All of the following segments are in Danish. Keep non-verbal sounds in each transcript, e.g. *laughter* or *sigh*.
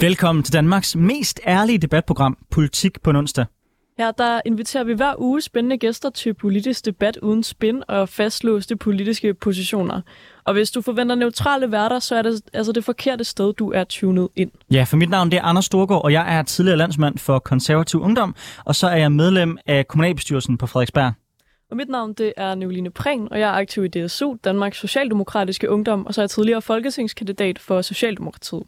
Velkommen til Danmarks mest ærlige debatprogram, Politik på onsdag. Her der inviterer vi hver uge spændende gæster til politisk debat uden spin og fastlåste politiske positioner. Og hvis du forventer neutrale værter, så er det altså det forkerte sted, du er tunet ind. Ja, for mit navn det er Anders Storgård, og jeg er tidligere landsmand for konservativ ungdom, og så er jeg medlem af kommunalbestyrelsen på Frederiksberg. Og mit navn det er Nicoline Prehn, og jeg er aktiv i DSU, Danmarks Socialdemokratiske Ungdom, og så er jeg tidligere folketingskandidat for Socialdemokratiet.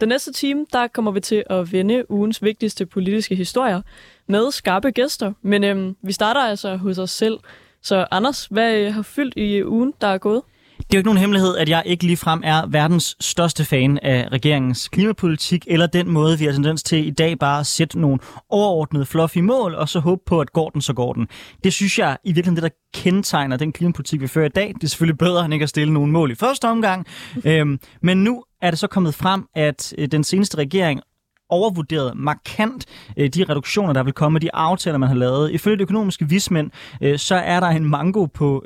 Den næste time, der kommer vi til at vende ugens vigtigste politiske historier med skarpe gæster. Men øhm, vi starter altså hos os selv. Så Anders, hvad øh, har fyldt i ugen, der er gået? Det er jo ikke nogen hemmelighed, at jeg ikke ligefrem er verdens største fan af regeringens klimapolitik, eller den måde, vi har tendens til i dag bare at sætte nogle overordnede fluffy mål, og så håbe på, at går den, så går den. Det synes jeg i virkeligheden, det der kendetegner den klimapolitik, vi fører i dag. Det er selvfølgelig bedre, end ikke at stille nogle mål i første omgang. *laughs* øhm, men nu er det så kommet frem, at øh, den seneste regering overvurderet markant øh, de reduktioner, der vil komme, de aftaler, man har lavet. Ifølge de økonomiske vismænd, øh, så er der en mango på,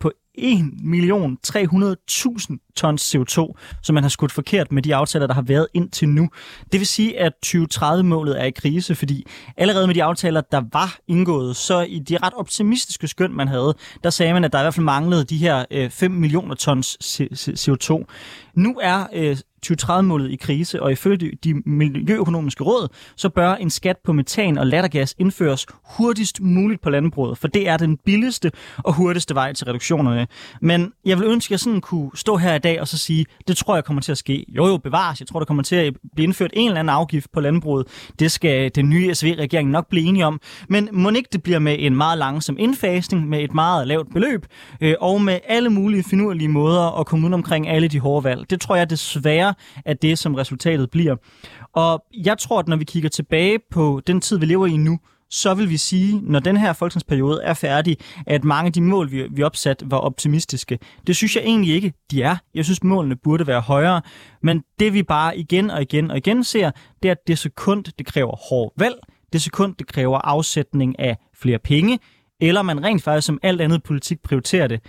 på 1.300.000 tons CO2, som man har skudt forkert med de aftaler, der har været indtil nu. Det vil sige, at 2030-målet er i krise, fordi allerede med de aftaler, der var indgået, så i de ret optimistiske skøn, man havde, der sagde man, at der i hvert fald manglede de her øh, 5 millioner tons CO2. Nu er øh, 2030-målet i krise, og ifølge de miljøøkonomiske råd, så bør en skat på metan og lattergas indføres hurtigst muligt på landbruget, for det er den billigste og hurtigste vej til reduktionerne. Men jeg vil ønske, at jeg sådan kunne stå her i dag og så sige, det tror jeg kommer til at ske. Jo jo, bevares. Jeg tror, der kommer til at blive indført en eller anden afgift på landbruget. Det skal den nye SV-regering nok blive enige om. Men må ikke det bliver med en meget langsom indfasning, med et meget lavt beløb, øh, og med alle mulige finurlige måder at komme ud omkring alle de hårde valg. Det tror jeg desværre af det, som resultatet bliver. Og jeg tror, at når vi kigger tilbage på den tid, vi lever i nu, så vil vi sige, når den her folketingsperiode er færdig, at mange af de mål, vi, vi opsat, var optimistiske. Det synes jeg egentlig ikke, de er. Jeg synes, målene burde være højere. Men det vi bare igen og igen og igen ser, det er, at det sekund, det kræver hård valg. Det sekund, det kræver afsætning af flere penge. Eller man rent faktisk som alt andet politik prioriterer det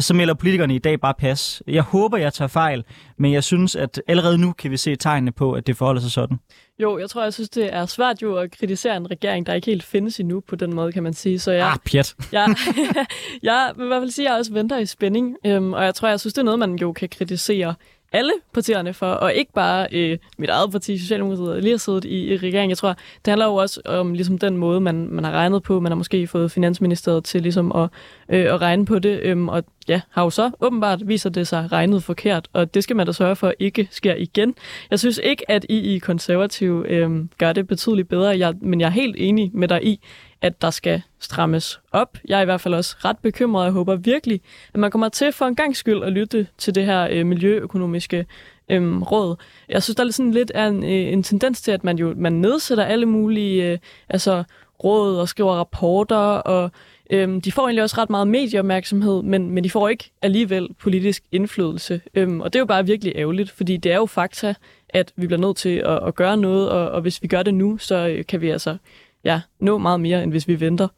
så melder politikerne i dag bare pas. Jeg håber, jeg tager fejl, men jeg synes, at allerede nu kan vi se tegnene på, at det forholder sig sådan. Jo, jeg tror, jeg synes, det er svært jo at kritisere en regering, der ikke helt findes endnu på den måde, kan man sige. Så jeg, ah, pjat. jeg, *laughs* jeg vil i hvert fald sige, at jeg også venter i spænding, øhm, og jeg tror, jeg synes, det er noget, man jo kan kritisere alle partierne for, og ikke bare øh, mit eget parti, Socialdemokratiet, lige har siddet i, i regeringen. Jeg tror, det handler jo også om ligesom den måde, man, man har regnet på. Man har måske fået Finansministeriet til ligesom at, øh, at regne på det, øhm, og ja, har jo så åbenbart viser det sig regnet forkert, og det skal man da sørge for ikke sker igen. Jeg synes ikke, at I i konservativ øh, gør det betydeligt bedre, jeg, men jeg er helt enig med dig i, at der skal strammes op. Jeg er i hvert fald også ret bekymret, og jeg håber virkelig, at man kommer til for en gang skyld at lytte til det her øh, miljøøkonomiske øh, råd. Jeg synes, der er sådan lidt en, øh, en tendens til, at man jo man nedsætter alle mulige øh, altså, råd og skriver rapporter, og øh, de får egentlig også ret meget medieopmærksomhed, men, men de får ikke alligevel politisk indflydelse. Øh, og det er jo bare virkelig ærgerligt, fordi det er jo fakta, at vi bliver nødt til at, at gøre noget, og, og hvis vi gør det nu, så øh, kan vi altså ja, nå meget mere, end hvis vi venter.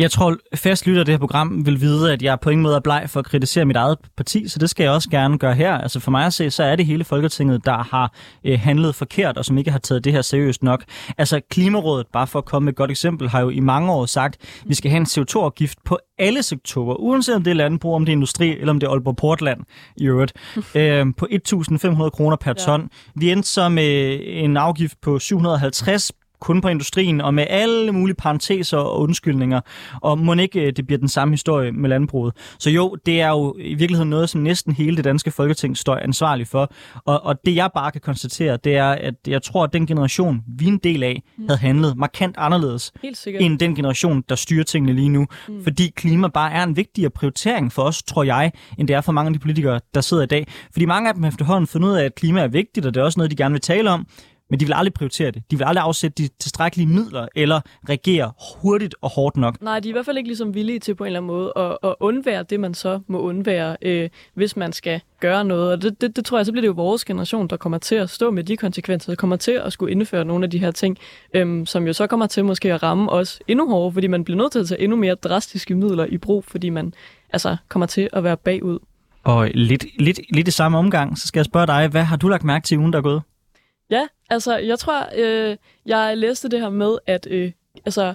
Jeg tror, fast lytter af det her program vil vide, at jeg på ingen måde er bleg for at kritisere mit eget parti, så det skal jeg også gerne gøre her. Altså for mig at se, så er det hele Folketinget, der har øh, handlet forkert, og som ikke har taget det her seriøst nok. Altså Klimarådet, bare for at komme med et godt eksempel, har jo i mange år sagt, at vi skal have en CO2-afgift på alle sektorer, uanset om det er landbrug, om det er industri, eller om det er Aalborg Portland i øvrigt, *laughs* øh, på 1.500 kroner per ton. Ja. Vi endte så med en afgift på 750 kun på industrien, og med alle mulige parenteser og undskyldninger. Og må ikke øh, det bliver den samme historie med landbruget. Så jo, det er jo i virkeligheden noget, som næsten hele det danske folketing står ansvarlig for. Og, og det jeg bare kan konstatere, det er, at jeg tror, at den generation, vi er en del af, mm. havde handlet markant anderledes end den generation, der styrer tingene lige nu. Mm. Fordi klima bare er en vigtigere prioritering for os, tror jeg, end det er for mange af de politikere, der sidder i dag. Fordi mange af dem efterhånden fundet ud af, at klima er vigtigt, og det er også noget, de gerne vil tale om men de vil aldrig prioritere det. De vil aldrig afsætte de tilstrækkelige midler eller regere hurtigt og hårdt nok. Nej, de er i hvert fald ikke ligesom villige til på en eller anden måde at, at undvære det, man så må undvære, øh, hvis man skal gøre noget. Og det, det, det tror jeg, så bliver det jo vores generation, der kommer til at stå med de konsekvenser, der kommer til at skulle indføre nogle af de her ting, øh, som jo så kommer til måske at ramme os endnu hårdere, fordi man bliver nødt til at tage endnu mere drastiske midler i brug, fordi man altså kommer til at være bagud. Og lidt, lidt, lidt i samme omgang, så skal jeg spørge dig, hvad har du lagt mærke til ugen, der er gået? Ja, altså jeg tror, øh, jeg læste det her med, at øh, altså,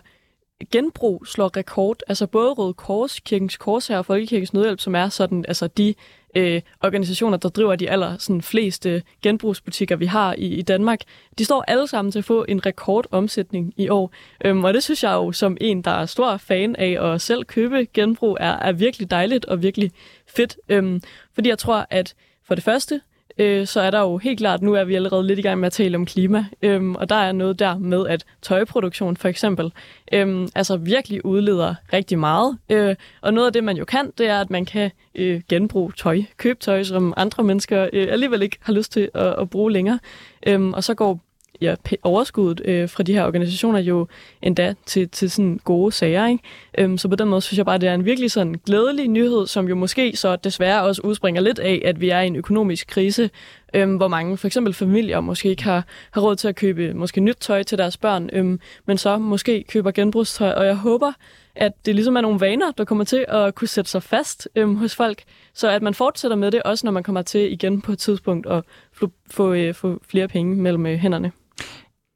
genbrug slår rekord. Altså både Røde Kors, Kirkens Korshær og Folkekirkens Nødhjælp, som er sådan, altså de øh, organisationer, der driver de aller sådan, fleste genbrugsbutikker, vi har i, i Danmark, de står alle sammen til at få en rekordomsætning i år. Øhm, og det synes jeg jo, som en, der er stor fan af at selv købe genbrug, er, er virkelig dejligt og virkelig fedt. Øhm, fordi jeg tror, at for det første, øh, så er der jo helt klart, nu er vi allerede lidt i gang med at tale om klima, øhm, og der er noget der med, at tøjproduktion for eksempel, øhm, altså virkelig udleder rigtig meget. Øh, og noget af det, man jo kan, det er, at man kan øh, genbruge tøj, købe tøj, som andre mennesker øh, alligevel ikke har lyst til at, at bruge længere. Øhm, og så går ja, overskuddet øh, fra de her organisationer jo endda til, til sådan gode sager. Ikke? Øhm, så på den måde synes jeg bare, at det er en virkelig sådan glædelig nyhed, som jo måske så desværre også udspringer lidt af, at vi er i en økonomisk krise, øhm, hvor mange for eksempel familier måske ikke har, har råd til at købe måske nyt tøj til deres børn, øhm, men så måske køber genbrugstøj. Og jeg håber, at det ligesom er nogle vaner, der kommer til at kunne sætte sig fast øhm, hos folk, så at man fortsætter med det, også når man kommer til igen på et tidspunkt at få, få, øh, få flere penge mellem øh, hænderne.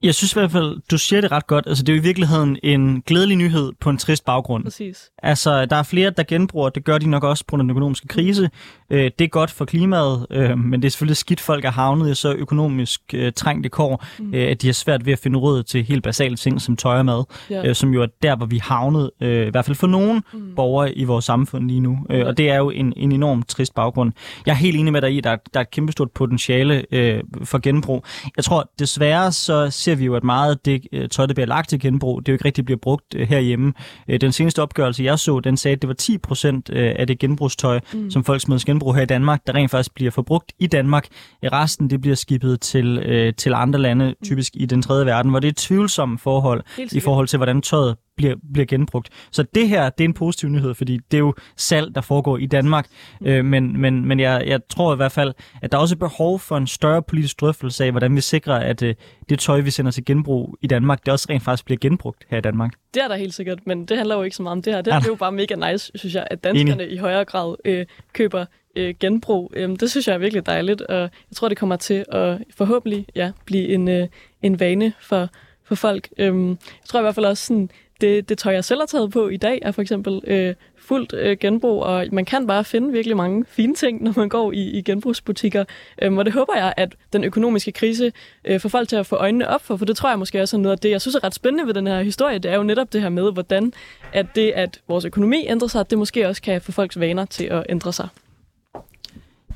Jeg synes i hvert fald, du siger det ret godt. Altså, det er jo i virkeligheden en glædelig nyhed på en trist baggrund. Præcis. Altså, der er flere, der genbruger. Det gør de nok også på den økonomiske krise. Øh, det er godt for klimaet, øh, men det er selvfølgelig skidt, folk er havnet i så økonomisk øh, trængte kår, mm. øh, at de har svært ved at finde råd til helt basale ting som tøj og mad, ja. øh, som jo er der, hvor vi havnet, øh, i hvert fald for nogle mm. borgere i vores samfund lige nu. Øh, og det er jo en, en enormt trist baggrund. Jeg er helt enig med dig i, at der, der er et kæmpestort potentiale øh, for genbrug. Jeg tror desværre, så ser vi jo, at meget af det øh, tøj, der bliver lagt til genbrug, det jo ikke rigtig bliver brugt øh, herhjemme. Øh, den seneste opgørelse, jeg så, den sagde, at det var 10 procent øh, af det genbrugstøj, mm. som folk smider genbrug her i Danmark, der rent faktisk bliver forbrugt i Danmark. Resten det bliver skibet til, øh, til andre lande, typisk i den tredje verden, hvor det er tvivlsomme forhold i forhold til, hvordan tøjet bliver, bliver genbrugt. Så det her, det er en positiv nyhed, fordi det er jo salg, der foregår i Danmark. Mm. Øh, men men, men jeg, jeg tror i hvert fald, at der er også behov for en større politisk drøftelse af, hvordan vi sikrer, at øh, det tøj, vi sender til genbrug i Danmark, det også rent faktisk bliver genbrugt her i Danmark. Det er der helt sikkert, men det handler jo ikke så meget om det her. Det, er, det er jo bare mega nice, synes jeg, at danskerne Enig. i højere grad øh, køber øh, genbrug. Øhm, det synes jeg er virkelig dejligt, og jeg tror, det kommer til at forhåbentlig ja, blive en, øh, en vane for, for folk. Øhm, jeg tror i hvert fald også, sådan, det, det tøj, jeg selv har taget på i dag, er for eksempel øh, fuldt øh, genbrug, og man kan bare finde virkelig mange fine ting, når man går i, i genbrugsbutikker. Øhm, og det håber jeg, at den økonomiske krise øh, får folk til at få øjnene op for, for det tror jeg måske også er noget af det, jeg synes er ret spændende ved den her historie. Det er jo netop det her med, hvordan at det, at vores økonomi ændrer sig, det måske også kan få folks vaner til at ændre sig.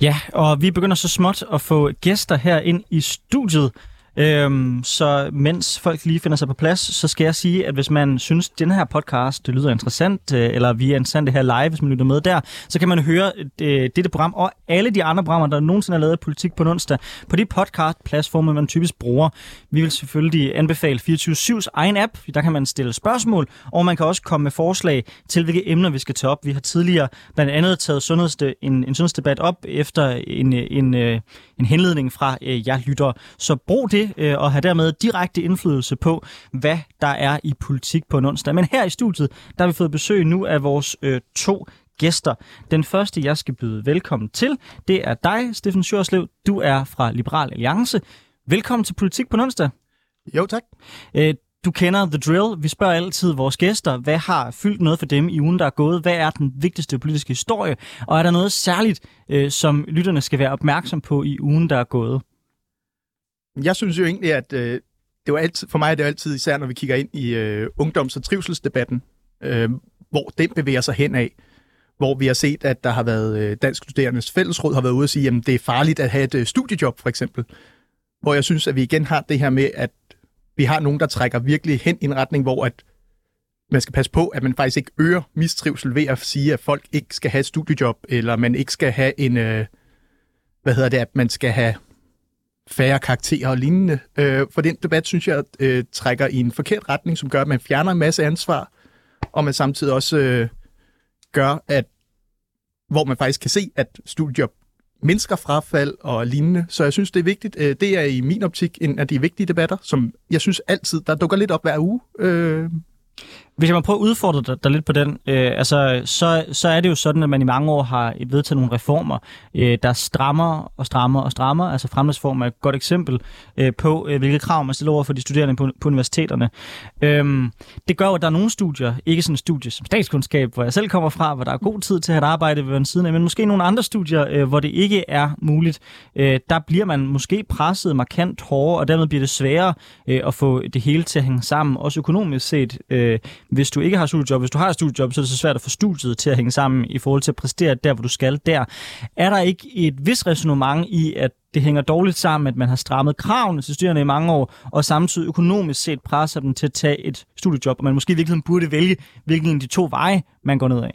Ja, og vi begynder så småt at få gæster her ind i studiet. Øhm, så mens folk lige finder sig på plads, så skal jeg sige, at hvis man synes, at den her podcast det lyder interessant, øh, eller vi er interessante her live, hvis man lytter med der, så kan man høre øh, dette program og alle de andre programmer, der nogensinde er lavet politik på onsdag, på de podcast-platforme, man typisk bruger. Vi vil selvfølgelig anbefale 24-7's egen app, der kan man stille spørgsmål, og man kan også komme med forslag til, hvilke emner vi skal tage op. Vi har tidligere blandt andet taget sundhedsde, en, en sundhedsdebat op efter en, en, en, en henledning fra øh, jer lytter. Så brug det øh, og have dermed direkte indflydelse på, hvad der er i politik på en onsdag. Men her i studiet, der har vi fået besøg nu af vores øh, to gæster. Den første, jeg skal byde velkommen til, det er dig, Steffen Sjørslev. Du er fra Liberal Alliance. Velkommen til Politik på onsdag. Jo, tak. Øh, du kender The Drill. Vi spørger altid vores gæster, hvad har fyldt noget for dem i ugen, der er gået? Hvad er den vigtigste politiske historie? Og er der noget særligt, øh, som lytterne skal være opmærksom på i ugen, der er gået? Jeg synes jo egentlig, at øh, det var altid, for mig er det altid, især når vi kigger ind i øh, ungdoms- og trivselsdebatten, øh, hvor den bevæger sig hen af, hvor vi har set, at der har været øh, Dansk Studerendes Fællesråd har været ude og sige, at det er farligt at have et øh, studiejob, for eksempel. Hvor jeg synes, at vi igen har det her med, at vi har nogen, der trækker virkelig hen i en retning, hvor at man skal passe på, at man faktisk ikke øger mistrivsel ved at sige, at folk ikke skal have et studiejob, eller man ikke skal have en, øh, hvad hedder det, at man skal have færre karakterer og lignende. Øh, for den debat, synes jeg, øh, trækker i en forkert retning, som gør, at man fjerner en masse ansvar, og man samtidig også øh, gør, at hvor man faktisk kan se, at studier mindsker frafald og lignende. Så jeg synes, det er vigtigt. Øh, det er i min optik en af de vigtige debatter, som jeg synes altid, der dukker lidt op hver uge. Øh, hvis jeg må prøve at udfordre dig, dig lidt på den, øh, altså, så, så er det jo sådan, at man i mange år har vedtaget nogle reformer, øh, der strammer og strammer og strammer. Altså fremtidsform er et godt eksempel øh, på, øh, hvilke krav man stiller over for de studerende på, på universiteterne. Øh, det gør at der er nogle studier, ikke sådan studier som statskundskab, hvor jeg selv kommer fra, hvor der er god tid til at arbejde ved en siden af, men måske nogle andre studier, øh, hvor det ikke er muligt. Øh, der bliver man måske presset markant hårdere, og dermed bliver det sværere øh, at få det hele til at hænge sammen, også økonomisk set. Øh, hvis du ikke har studiejob, hvis du har studiejob, så er det så svært at få studiet til at hænge sammen i forhold til at præstere der, hvor du skal der. Er der ikke et vis resonemang i, at det hænger dårligt sammen, at man har strammet kravene til studerende i mange år, og samtidig økonomisk set presser dem til at tage et studiejob, og man måske i virkeligheden burde vælge, hvilken af de to veje, man går ned af?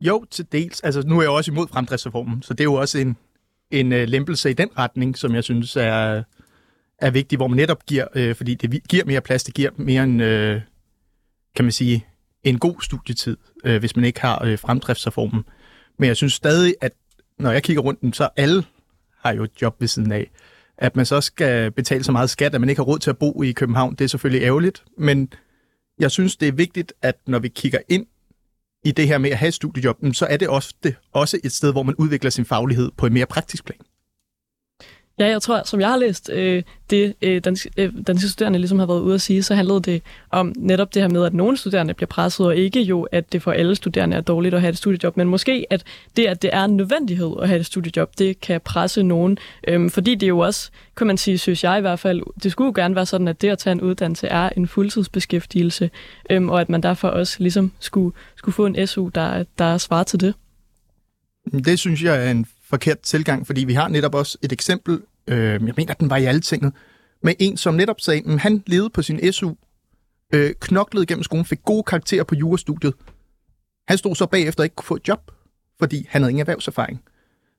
Jo, til dels. Altså, nu er jeg også imod fremdriftsreformen, så det er jo også en, en uh, lempelse i den retning, som jeg synes er, er vigtig, hvor man netop giver, øh, fordi det giver mere plads, det giver mere en, øh, kan man sige, en god studietid, øh, hvis man ikke har øh, fremdriftsreformen. Men jeg synes stadig, at når jeg kigger rundt, så alle har jo et job ved siden af. At man så skal betale så meget skat, at man ikke har råd til at bo i København, det er selvfølgelig ærgerligt. Men jeg synes, det er vigtigt, at når vi kigger ind i det her med at have et studiejob, så er det ofte også et sted, hvor man udvikler sin faglighed på en mere praktisk plan. Ja, jeg tror, som jeg har læst øh, det, øh, danske, øh, danske studerende ligesom har været ude at sige, så handlede det om netop det her med, at nogle studerende bliver presset, og ikke jo, at det for alle studerende er dårligt at have et studiejob, men måske, at det, at det er en nødvendighed at have et studiejob, det kan presse nogen. Øhm, fordi det jo også, kan man sige, synes jeg i hvert fald, det skulle jo gerne være sådan, at det at tage en uddannelse er en fuldtidsbeskæftigelse, øhm, og at man derfor også ligesom skulle, skulle få en SU, der, der svarer til det. Det synes jeg er en forkert tilgang, fordi vi har netop også et eksempel, øh, jeg mener, den var i alle tinget, med en, som netop sagde, at han levede på sin SU, øh, knoklede gennem skolen, fik gode karakterer på jurastudiet. Han stod så bagefter ikke kunne få et job, fordi han havde ingen erhvervserfaring.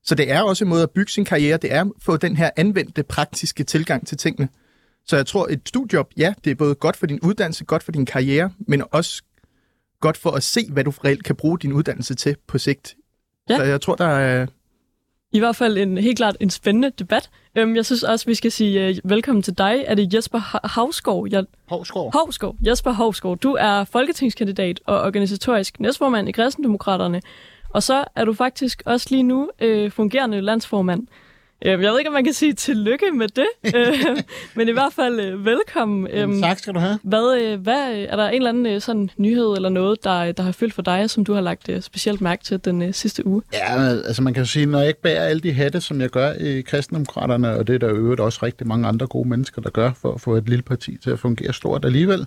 Så det er også en måde at bygge sin karriere, det er at få den her anvendte, praktiske tilgang til tingene. Så jeg tror, et studiejob, ja, det er både godt for din uddannelse, godt for din karriere, men også godt for at se, hvad du reelt kan bruge din uddannelse til på sigt. Ja. Så jeg tror, der er, i hvert fald en helt klart en spændende debat. Øhm, jeg synes også, vi skal sige uh, velkommen til dig. Er det Jesper Havsgaard? Jeg... Havsgaard. Havsgaard. Jesper Havsgaard. Du er folketingskandidat og organisatorisk næstformand i Kristendemokraterne. Og så er du faktisk også lige nu uh, fungerende landsformand jeg ved ikke, om man kan sige tillykke med det, *laughs* øhm, men i hvert fald øh, velkommen. Øhm, tak skal du have. Hvad, øh, hvad, er der en eller anden øh, sådan nyhed eller noget, der, der har fyldt for dig, som du har lagt specielt mærke til den sidste uge? Ja, altså man kan sige, når jeg ikke bærer alle de hatte, som jeg gør i kristendemokraterne, og det er der øvrigt også rigtig mange andre gode mennesker, der gør for at få et lille parti til at fungere stort alligevel,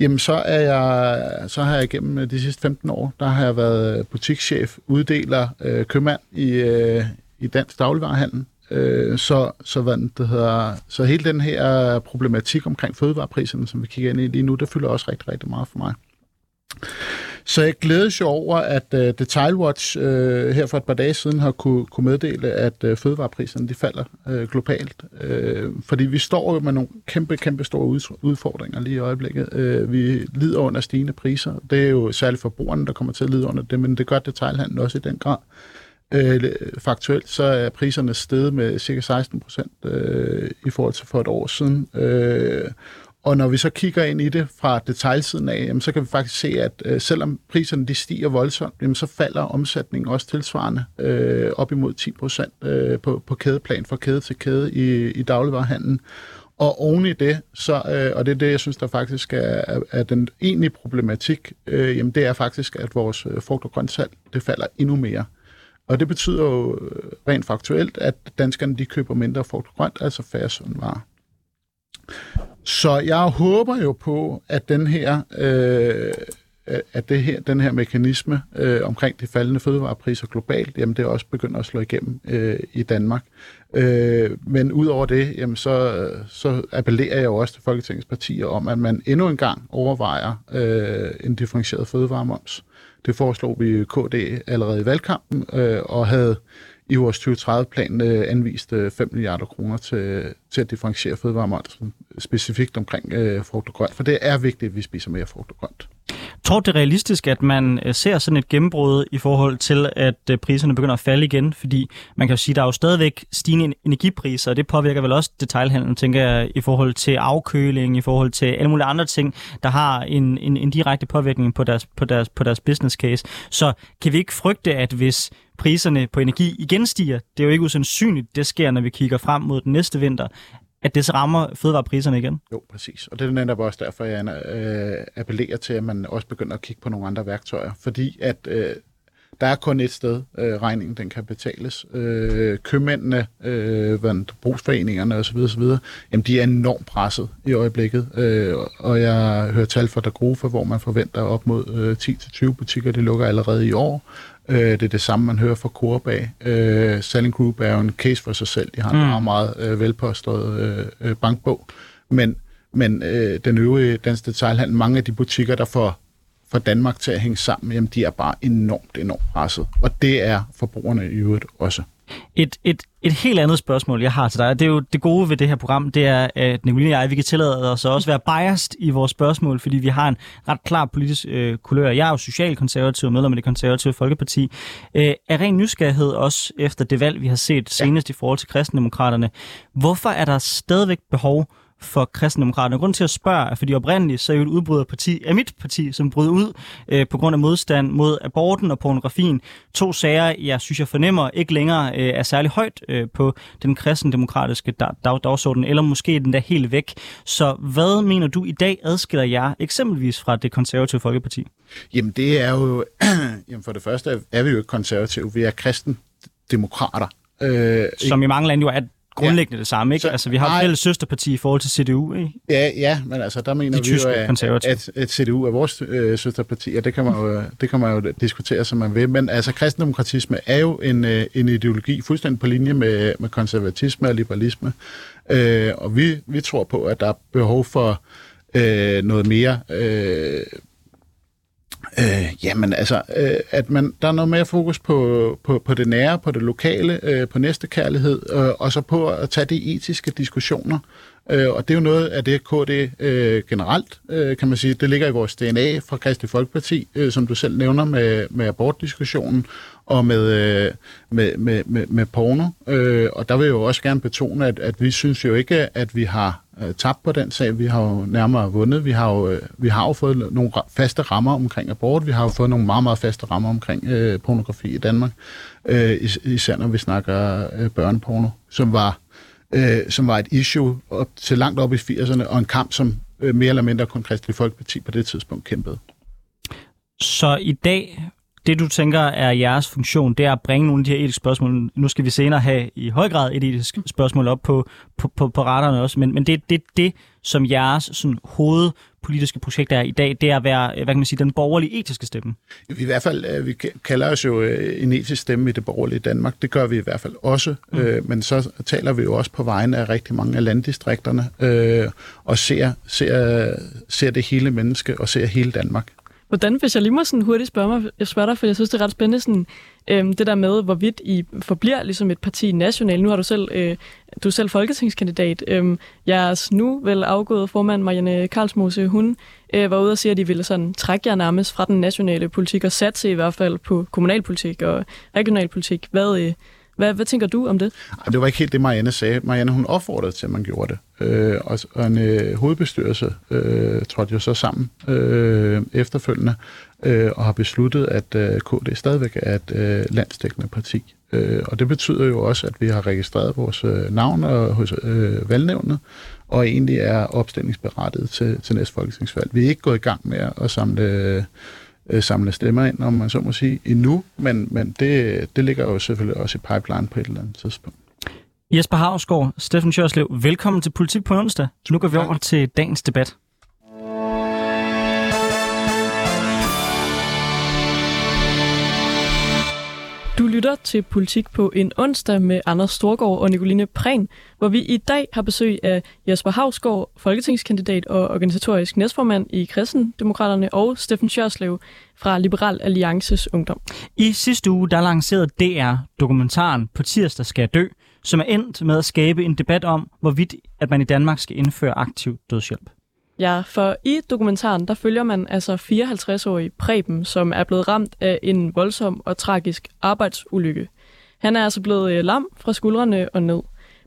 Jamen, så, er jeg, så har jeg gennem de sidste 15 år, der har jeg været butikschef, uddeler, øh, købmand i, øh, i dansk dagligvarerhandel. Øh, så, så, hvad det hedder, så hele den her problematik omkring fødevarepriserne, som vi kigger ind i lige nu, det fylder også rigtig, rigtig meget for mig. Så jeg glædes jo over, at øh, uh, Detailwatch uh, øh, her for et par dage siden har kunne, kunne meddele, at uh, fødevarepriserne de falder uh, globalt. Uh, fordi vi står jo med nogle kæmpe, kæmpe store udfordringer lige i øjeblikket. Uh, vi lider under stigende priser. Det er jo særligt forbrugerne, der kommer til at lide under det, men det gør detailhandlen også i den grad. Øh, faktuelt så er priserne steget med cirka 16 procent øh, i forhold til for et år siden. Øh, og når vi så kigger ind i det fra detaljsiden af, jamen, så kan vi faktisk se, at øh, selvom priserne de stiger voldsomt, jamen, så falder omsætningen også tilsvarende øh, op imod 10 procent øh, på, på kædeplan fra kæde til kæde i, i dagligvarerhandlen. Og oven i det, så, øh, og det er det, jeg synes, der faktisk er, er, den egentlige problematik, øh, jamen det er faktisk, at vores øh, frugt- og grøntsalg, det falder endnu mere. Og det betyder jo øh, rent faktuelt, at danskerne de køber mindre frugt og grønt, altså færre varer. Så jeg håber jo på, at den her, øh, øh, at det her, den her mekanisme øh, omkring de faldende fødevarepriser globalt, jamen det også begynder at slå igennem øh, i Danmark. Øh, men udover det, jamen så, så appellerer jeg jo også til Folketingets partier om, at man endnu en gang overvejer øh, en differentieret fødevaremoms. Det foreslog vi KD allerede i valgkampen, øh, og havde i vores 2030-plan øh, anvist øh, 5 milliarder kroner til, til at differentiere fødevaremomsen specifikt omkring øh, frugt og grønt, for det er vigtigt, at vi spiser mere frugt og grønt. Tror det er realistisk, at man øh, ser sådan et gennembrud i forhold til, at øh, priserne begynder at falde igen? Fordi man kan jo sige, at der er jo stadigvæk stigende energipriser, og det påvirker vel også detailhandlen, tænker jeg, i forhold til afkøling, i forhold til alle mulige andre ting, der har en, en, en direkte påvirkning på deres, på, deres, på deres business case. Så kan vi ikke frygte, at hvis priserne på energi igen stiger, det er jo ikke usandsynligt, det sker, når vi kigger frem mod den næste vinter, at det så rammer fødevarepriserne igen? Jo, præcis. Og det er netop også derfor, jeg øh, appellerer til, at man også begynder at kigge på nogle andre værktøjer. Fordi at øh, der er kun et sted, øh, regningen den kan betales. Øh, købmændene, øh, brugsforeningerne osv., osv., jamen de er enormt presset i øjeblikket. Øh, og jeg hører tal fra Dagrofa, hvor man forventer op mod øh, 10-20 butikker, det lukker allerede i år. Øh, det er det samme, man hører fra Coop af. Øh, Selling Group er jo en case for sig selv. De har en mm. meget, meget øh, velpåstået øh, øh, bankbog. Men, men øh, den øvrige danske detailhandel, mange af de butikker, der får for Danmark til at hænge sammen, jamen de er bare enormt, enormt presset. Og det er forbrugerne i øvrigt også. Et, et, et helt andet spørgsmål, jeg har til dig, det er jo det gode ved det her program, det er, at Nicoline og jeg, vi kan tillade os at også være biased i vores spørgsmål, fordi vi har en ret klar politisk øh, kulør. Jeg er jo socialkonservativ og medlem af det konservative Folkeparti. Øh, er ren nysgerrighed også efter det valg, vi har set senest ja. i forhold til kristendemokraterne. Hvorfor er der stadigvæk behov for kristendemokraterne. Grund til at spørge er, fordi oprindeligt så er jo et udbryderparti af mit parti, som brød ud øh, på grund af modstand mod aborten og pornografien. To sager, jeg synes, jeg fornemmer ikke længere øh, er særlig højt øh, på den kristendemokratiske dag, dag, dagsorden, eller måske den der helt væk. Så hvad mener du i dag adskiller jer eksempelvis fra det konservative Folkeparti? Jamen det er jo, *clears throat* jamen for det første er vi jo ikke konservative, vi er kristendemokrater. Øh, Som i mange lande jo er grundlæggende ja. det samme, ikke? Så, altså, vi har et fælles søsterparti i forhold til CDU, ikke? Ja, ja, men altså, der mener De vi jo, at, at, at CDU er vores øh, søsterparti, og det kan, man jo, det kan man jo diskutere, som man vil. Men altså, kristendemokratisme er jo en, øh, en ideologi fuldstændig på linje med, med konservatisme og liberalisme. Øh, og vi, vi tror på, at der er behov for øh, noget mere... Øh, Øh, jamen altså, øh, at man, der er noget mere fokus på, på, på det nære, på det lokale, øh, på næstekærlighed, øh, og så på at tage de etiske diskussioner. Øh, og det er jo noget af det, KD øh, generelt, øh, kan man sige, det ligger i vores DNA fra Kristelig Folkeparti, øh, som du selv nævner med, med abortdiskussionen og med, øh, med, med, med, med porno. Øh, og der vil jeg jo også gerne betone, at, at vi synes jo ikke, at vi har øh, tabt på den sag. Vi har jo nærmere vundet. Vi har jo, øh, vi har jo fået nogle faste rammer omkring abort. Vi har jo fået nogle meget, meget faste rammer omkring øh, pornografi i Danmark. Øh, is- især når vi snakker øh, børneporno, som var, øh, som var et issue op til langt op i 80'erne, og en kamp, som øh, mere eller mindre kun Kristelig Folkeparti på det tidspunkt kæmpede. Så i dag det, du tænker er jeres funktion, det er at bringe nogle af de her etiske spørgsmål. Nu skal vi senere have i høj grad et etisk spørgsmål op på, på, på, på raderne også, men, men det er det, det, som jeres sådan, hovedpolitiske projekt er i dag, det er at være, hvad kan man sige, den borgerlige etiske stemme. Vi i hvert fald, øh, vi kalder os jo øh, en etisk stemme i det borgerlige Danmark. Det gør vi i hvert fald også, mm. øh, men så taler vi jo også på vegne af rigtig mange af landdistrikterne, og ser, ser, ser det hele menneske og ser hele Danmark. Hvordan, hvis jeg lige må sådan hurtigt spørge, mig, jeg spørger dig, for jeg synes, det er ret spændende, sådan, øhm, det der med, hvorvidt I forbliver ligesom et parti nationalt. Nu har du selv, øh, du er selv folketingskandidat. Øhm, jeres nu vel afgået formand, Marianne Karlsmose, hun øh, var ude og sige, at de ville sådan trække jer nærmest fra den nationale politik og satse i hvert fald på kommunalpolitik og regionalpolitik. Hvad, øh, hvad, hvad tænker du om det? Det var ikke helt det, Marianne sagde. Marianne hun opfordrede til, at man gjorde det. Øh, og, og en øh, hovedbestyrelse øh, trådte jo så sammen øh, efterfølgende øh, og har besluttet, at øh, KD stadigvæk er et øh, landsdækkende parti. Øh, og det betyder jo også, at vi har registreret vores øh, navn og, hos øh, valgnævnet, og egentlig er opstillingsberettet til, til næste folketingsvalg. Vi er ikke gået i gang med at samle... Øh, øh, samle stemmer ind, om man så må sige, endnu, men, men det, det ligger jo selvfølgelig også i pipeline på et eller andet tidspunkt. Jesper Havsgaard, Steffen Sjørslev, velkommen til Politik på onsdag. Nu går vi over til dagens debat. Du lytter til Politik på en onsdag med Anders Storgård og Nicoline Prehn, hvor vi i dag har besøg af Jesper Havsgaard, folketingskandidat og organisatorisk næstformand i Kristendemokraterne, og Steffen Sjørslev fra Liberal Alliances Ungdom. I sidste uge der lancerede DR dokumentaren På tirsdag skal jeg dø, som er endt med at skabe en debat om, hvorvidt at man i Danmark skal indføre aktiv dødshjælp. Ja, for i dokumentaren, der følger man altså 54-årig Preben, som er blevet ramt af en voldsom og tragisk arbejdsulykke. Han er altså blevet øh, lam fra skuldrene og ned.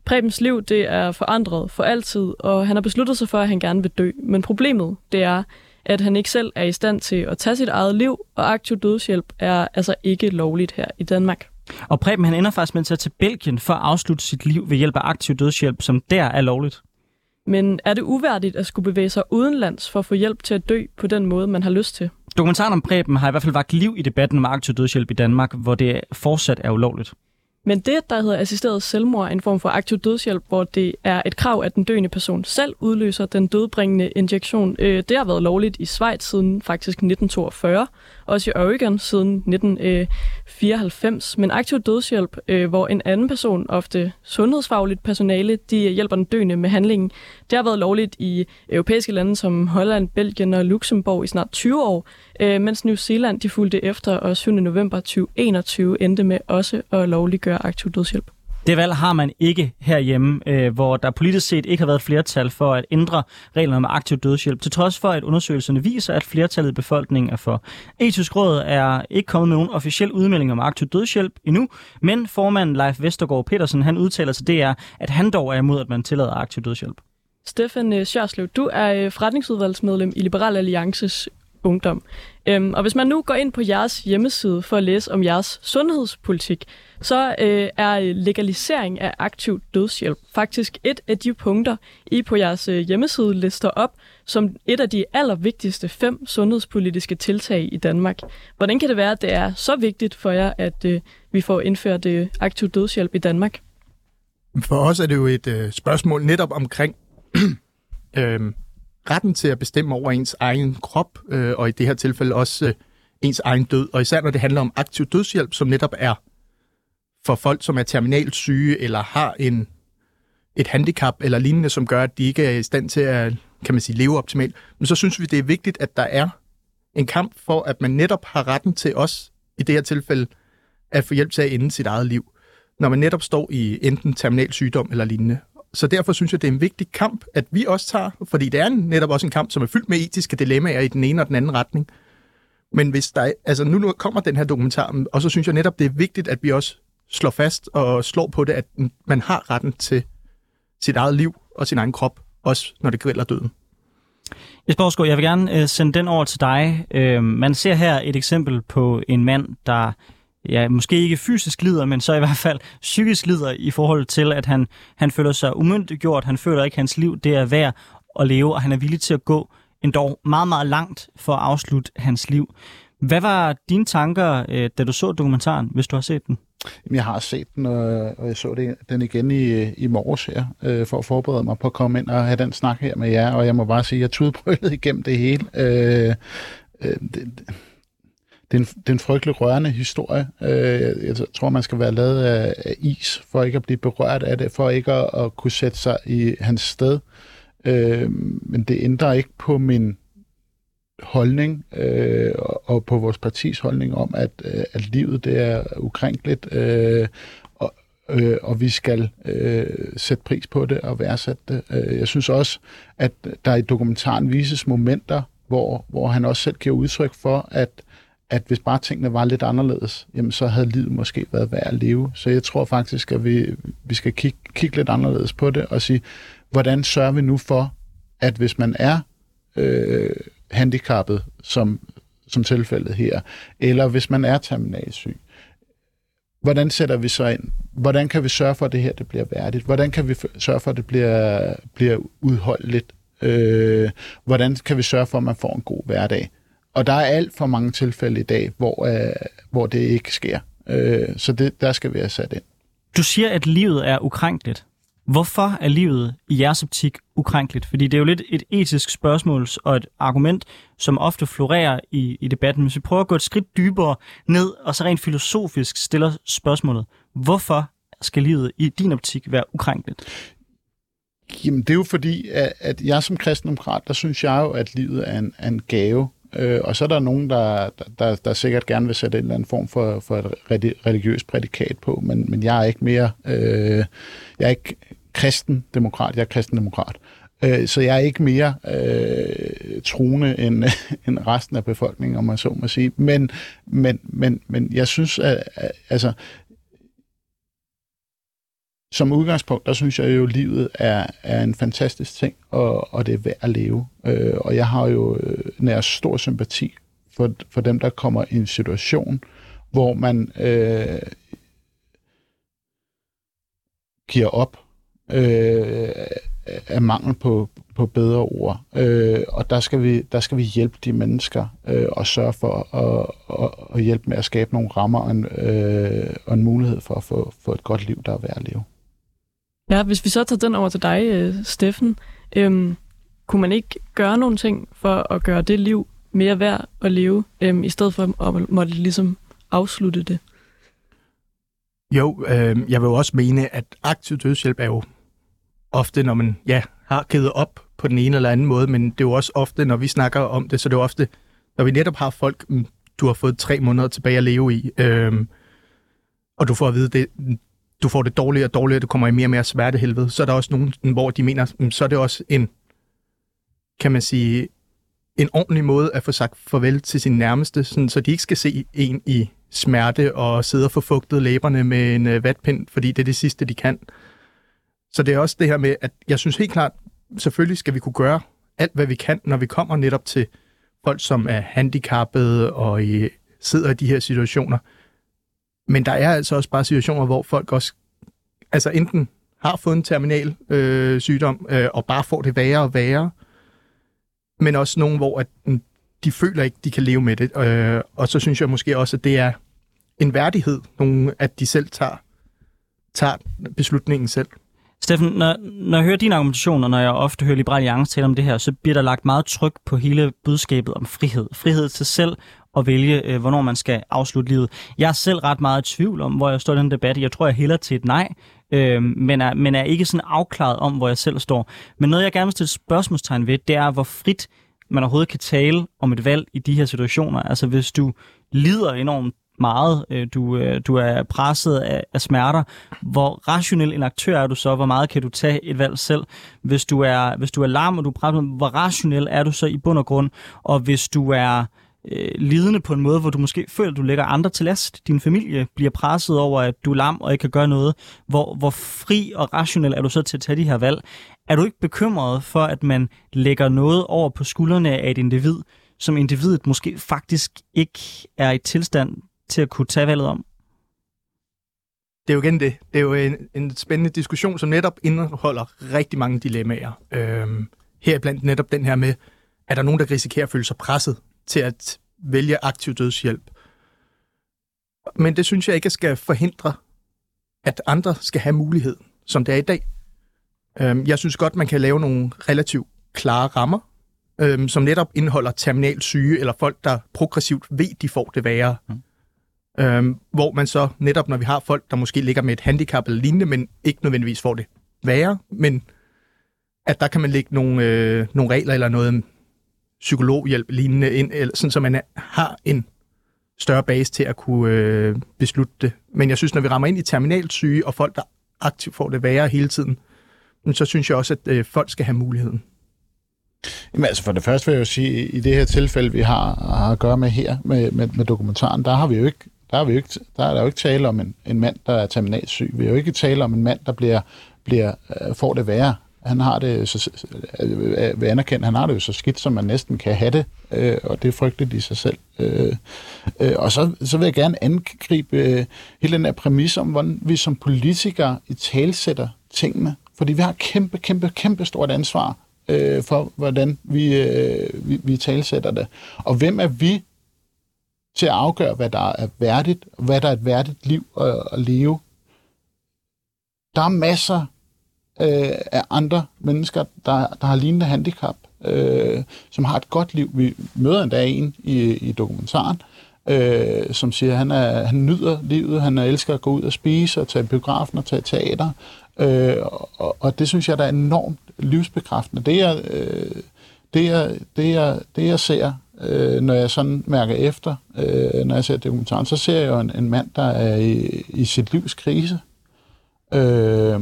Prebens liv det er forandret for altid, og han har besluttet sig for, at han gerne vil dø. Men problemet det er, at han ikke selv er i stand til at tage sit eget liv, og aktiv dødshjælp er altså ikke lovligt her i Danmark. Og Preben han ender faktisk med at tage til Belgien for at afslutte sit liv ved hjælp af aktiv dødshjælp, som der er lovligt. Men er det uværdigt at skulle bevæge sig udenlands for at få hjælp til at dø på den måde, man har lyst til? Dokumentaren om Preben har i hvert fald vagt liv i debatten om aktiv dødshjælp i Danmark, hvor det fortsat er ulovligt. Men det, der hedder assisteret selvmord, er en form for aktiv dødshjælp, hvor det er et krav, at den døende person selv udløser den dødbringende injektion. Øh, det har været lovligt i Schweiz siden faktisk 1942, også i Oregon siden 1994. Øh, Men aktiv dødshjælp, øh, hvor en anden person, ofte sundhedsfagligt personale, de øh, hjælper den døende med handlingen, det har været lovligt i europæiske lande som Holland, Belgien og Luxembourg i snart 20 år, øh, mens New Zealand de fulgte efter, og 7. november 2021 endte med også at lovliggøre aktiv dødshjælp. Det valg har man ikke herhjemme, øh, hvor der politisk set ikke har været flertal for at ændre reglerne om aktiv dødshjælp, til trods for, at undersøgelserne viser, at flertallet i befolkningen er for. Etisk Råd er ikke kommet med nogen officiel udmelding om aktiv dødshjælp endnu, men formanden Leif Vestergaard Petersen han udtaler til DR, at han dog er imod, at man tillader aktiv dødshjælp. Stefan øh, Sjørslev, du er øh, forretningsudvalgsmedlem i Liberal Alliances Ungdom. Øhm, og hvis man nu går ind på jeres hjemmeside for at læse om jeres sundhedspolitik, så øh, er øh, legalisering af aktiv dødshjælp faktisk et af de punkter, I på jeres øh, hjemmeside lister op, som et af de allervigtigste fem sundhedspolitiske tiltag i Danmark. Hvordan kan det være, at det er så vigtigt for jer, at øh, vi får indført øh, aktiv dødshjælp i Danmark? For os er det jo et øh, spørgsmål netop omkring *clears throat* øh, retten til at bestemme over ens egen krop, øh, og i det her tilfælde også øh, ens egen død. Og især når det handler om aktiv dødshjælp, som netop er for folk, som er terminalt syge eller har en, et handicap eller lignende, som gør, at de ikke er i stand til at kan man sige, leve optimalt. Men så synes vi, det er vigtigt, at der er en kamp for, at man netop har retten til os, i det her tilfælde, at få hjælp til at ende sit eget liv, når man netop står i enten terminal sygdom eller lignende. Så derfor synes jeg, det er en vigtig kamp, at vi også tager, fordi det er netop også en kamp, som er fyldt med etiske dilemmaer i den ene og den anden retning. Men hvis der, altså nu, nu kommer den her dokumentar, og så synes jeg netop, det er vigtigt, at vi også slår fast og slår på det, at man har retten til sit eget liv og sin egen krop, også når det griller døden. Jesper jeg vil gerne øh, sende den over til dig. Øh, man ser her et eksempel på en mand, der ja, måske ikke fysisk lider, men så i hvert fald psykisk lider i forhold til, at han, han føler sig umyndiggjort, han føler ikke, at hans liv det er værd at leve, og han er villig til at gå endda meget, meget langt for at afslutte hans liv. Hvad var dine tanker, øh, da du så dokumentaren, hvis du har set den? Jeg har set den, og jeg så det, den igen i, i morges her, øh, for at forberede mig på at komme ind og have den snak her med jer, og jeg må bare sige, at jeg tudbrølede igennem det hele. Øh, øh, det, det, er en, det er en frygtelig rørende historie. Øh, jeg tror, man skal være lavet af, af is, for ikke at blive berørt af det, for ikke at, at kunne sætte sig i hans sted. Øh, men det ændrer ikke på min holdning øh, og på vores partis holdning om, at, øh, at livet det er ukrænkeligt, øh, og, øh, og vi skal øh, sætte pris på det og værdsætte det. Øh, jeg synes også, at der i dokumentaren vises momenter, hvor, hvor han også selv giver udtryk for, at at hvis bare tingene var lidt anderledes, jamen så havde livet måske været værd at leve. Så jeg tror faktisk, at vi, vi skal kigge, kigge lidt anderledes på det og sige, hvordan sørger vi nu for, at hvis man er øh, handicappet, som, som tilfældet her, eller hvis man er terminalsyg, hvordan sætter vi så ind? Hvordan kan vi sørge for, at det her det bliver værdigt? Hvordan kan vi sørge for, at det bliver, bliver udholdeligt? Øh, hvordan kan vi sørge for, at man får en god hverdag? Og der er alt for mange tilfælde i dag, hvor, øh, hvor det ikke sker. Øh, så det, der skal vi have sat ind. Du siger, at livet er ukrænkeligt. Hvorfor er livet i jeres optik ukrænkeligt? Fordi det er jo lidt et etisk spørgsmål og et argument, som ofte florerer i, i debatten. Hvis vi prøver at gå et skridt dybere ned, og så rent filosofisk stiller spørgsmålet, hvorfor skal livet i din optik være ukrænkeligt? Jamen, det er jo fordi, at, at jeg som kristendemokrat, der synes jeg jo, at livet er en, er en gave. Øh, og så er der nogen, der, der, der sikkert gerne vil sætte en eller anden form for, for et religiøst prædikat på, men, men jeg er ikke mere, øh, jeg er ikke kristendemokrat, jeg er kristendemokrat. Øh, så jeg er ikke mere øh, truende end, *laughs* end resten af befolkningen, om man så må sige. Men, men, men, men jeg synes, at, at altså, som udgangspunkt, der synes jeg jo, at livet er, er en fantastisk ting, og, og det er værd at leve. Øh, og jeg har jo øh, nær stor sympati for, for dem, der kommer i en situation, hvor man øh, giver op øh, af mangel på, på bedre ord. Øh, og der skal, vi, der skal vi hjælpe de mennesker øh, og sørge for at, at, at hjælpe med at skabe nogle rammer og en, øh, og en mulighed for at få, få et godt liv, der er værd at leve. Ja, hvis vi så tager den over til dig, øh, Steffen. Øhm, kunne man ikke gøre nogle ting for at gøre det liv mere værd at leve, øhm, i stedet for at måtte ligesom afslutte det? Jo, øh, jeg vil jo også mene, at aktiv dødshjælp er jo ofte, når man ja, har givet op på den ene eller anden måde, men det er jo også ofte, når vi snakker om det, så det er jo ofte, når vi netop har folk, mm, du har fået tre måneder tilbage at leve i, øh, og du får at vide, det, du får det dårligere og dårligere, du kommer i mere og mere smertehelvede, så er der også nogen, hvor de mener, mm, så er det også en, kan man sige, en ordentlig måde at få sagt farvel til sin nærmeste, sådan, så de ikke skal se en i smerte og sidde og få fugtet læberne med en øh, vatpind, fordi det er det sidste, de kan. Så det er også det her med, at jeg synes helt klart, selvfølgelig skal vi kunne gøre alt, hvad vi kan, når vi kommer netop til folk, som er handicappede og i, sidder i de her situationer. Men der er altså også bare situationer, hvor folk også altså enten har fået en terminal øh, sygdom øh, og bare får det værre og værre, men også nogen, hvor at, de føler ikke, de kan leve med det. Øh, og så synes jeg måske også, at det er en værdighed, nogen, at de selv tager, tager beslutningen selv. Steffen, når, når jeg hører din argumentation, og når jeg ofte hører Liberale Alliance tale om det her, så bliver der lagt meget tryk på hele budskabet om frihed. Frihed til selv at vælge, øh, hvornår man skal afslutte livet. Jeg er selv ret meget i tvivl om, hvor jeg står i den debat. Jeg tror, jeg hælder til et nej, øh, men, er, men er ikke sådan afklaret om, hvor jeg selv står. Men noget, jeg gerne vil stille spørgsmålstegn ved, det er, hvor frit man overhovedet kan tale om et valg i de her situationer. Altså hvis du lider enormt meget, øh, du, øh, du er presset af, af smerter, hvor rationel en aktør er du så? Hvor meget kan du tage et valg selv? Hvis du er, hvis du er larm, og du er presset, hvor rationel er du så i bund og grund? Og hvis du er øh, lidende på en måde, hvor du måske føler, at du lægger andre til last. Din familie bliver presset over, at du er lam og ikke kan gøre noget. Hvor, hvor fri og rationel er du så til at tage de her valg? Er du ikke bekymret for, at man lægger noget over på skuldrene af et individ, som individet måske faktisk ikke er i tilstand til at kunne tage valget om? Det er jo igen det. Det er jo en, en spændende diskussion, som netop indeholder rigtig mange dilemmaer. Øhm, her blandt netop den her med, er der nogen, der risikerer at føle sig presset til at vælge aktiv dødshjælp? Men det synes jeg ikke skal forhindre, at andre skal have mulighed, som det er i dag. Øhm, jeg synes godt, man kan lave nogle relativt klare rammer, øhm, som netop indeholder terminal syge, eller folk, der progressivt ved, de får det værre. Mm. Øhm, hvor man så netop, når vi har folk, der måske ligger med et handicap eller lignende, men ikke nødvendigvis får det værre, men at der kan man lægge nogle, øh, nogle regler eller noget psykologhjælp lignende ind, eller sådan, så man har en større base til at kunne øh, beslutte det. Men jeg synes, når vi rammer ind i terminalsyge, og folk, der aktivt får det værre hele tiden, så synes jeg også, at øh, folk skal have muligheden. Jamen altså for det første vil jeg jo sige, i det her tilfælde, vi har, har at gøre med her, med, med, med dokumentaren, der har vi jo ikke der er, vi jo ikke, der er der jo ikke tale om en, en mand, der er terminalsyg. Vi er jo ikke tale om en mand, der bliver, bliver, øh, får det værre. Han har det, så, øh, vil anerkende, han har det jo så skidt, som man næsten kan have det, øh, og det er frygteligt i sig selv. Øh, øh, og så, så vil jeg gerne angribe øh, hele den her præmis om, hvordan vi som politikere i talsætter tingene. Fordi vi har kæmpe, kæmpe, kæmpe stort ansvar øh, for, hvordan vi, øh, vi, vi talsætter det. Og hvem er vi til at afgøre, hvad der er værdigt, hvad der er et værdigt liv at, at leve? Der er masser øh, af andre mennesker, der, der har lignende handicap, øh, som har et godt liv. Vi møder endda en i, i dokumentaren, øh, som siger, at han, er, han nyder livet, han elsker at gå ud og spise og tage biografen og tage teater, øh, og, og det synes jeg, der er enormt livsbekræftende. Det er, øh, det, er, det, jeg, det jeg ser, øh, når jeg sådan mærker efter, øh, når jeg ser dokumentaren, så ser jeg jo en, en mand, der er i, i sit livs krise. Øh,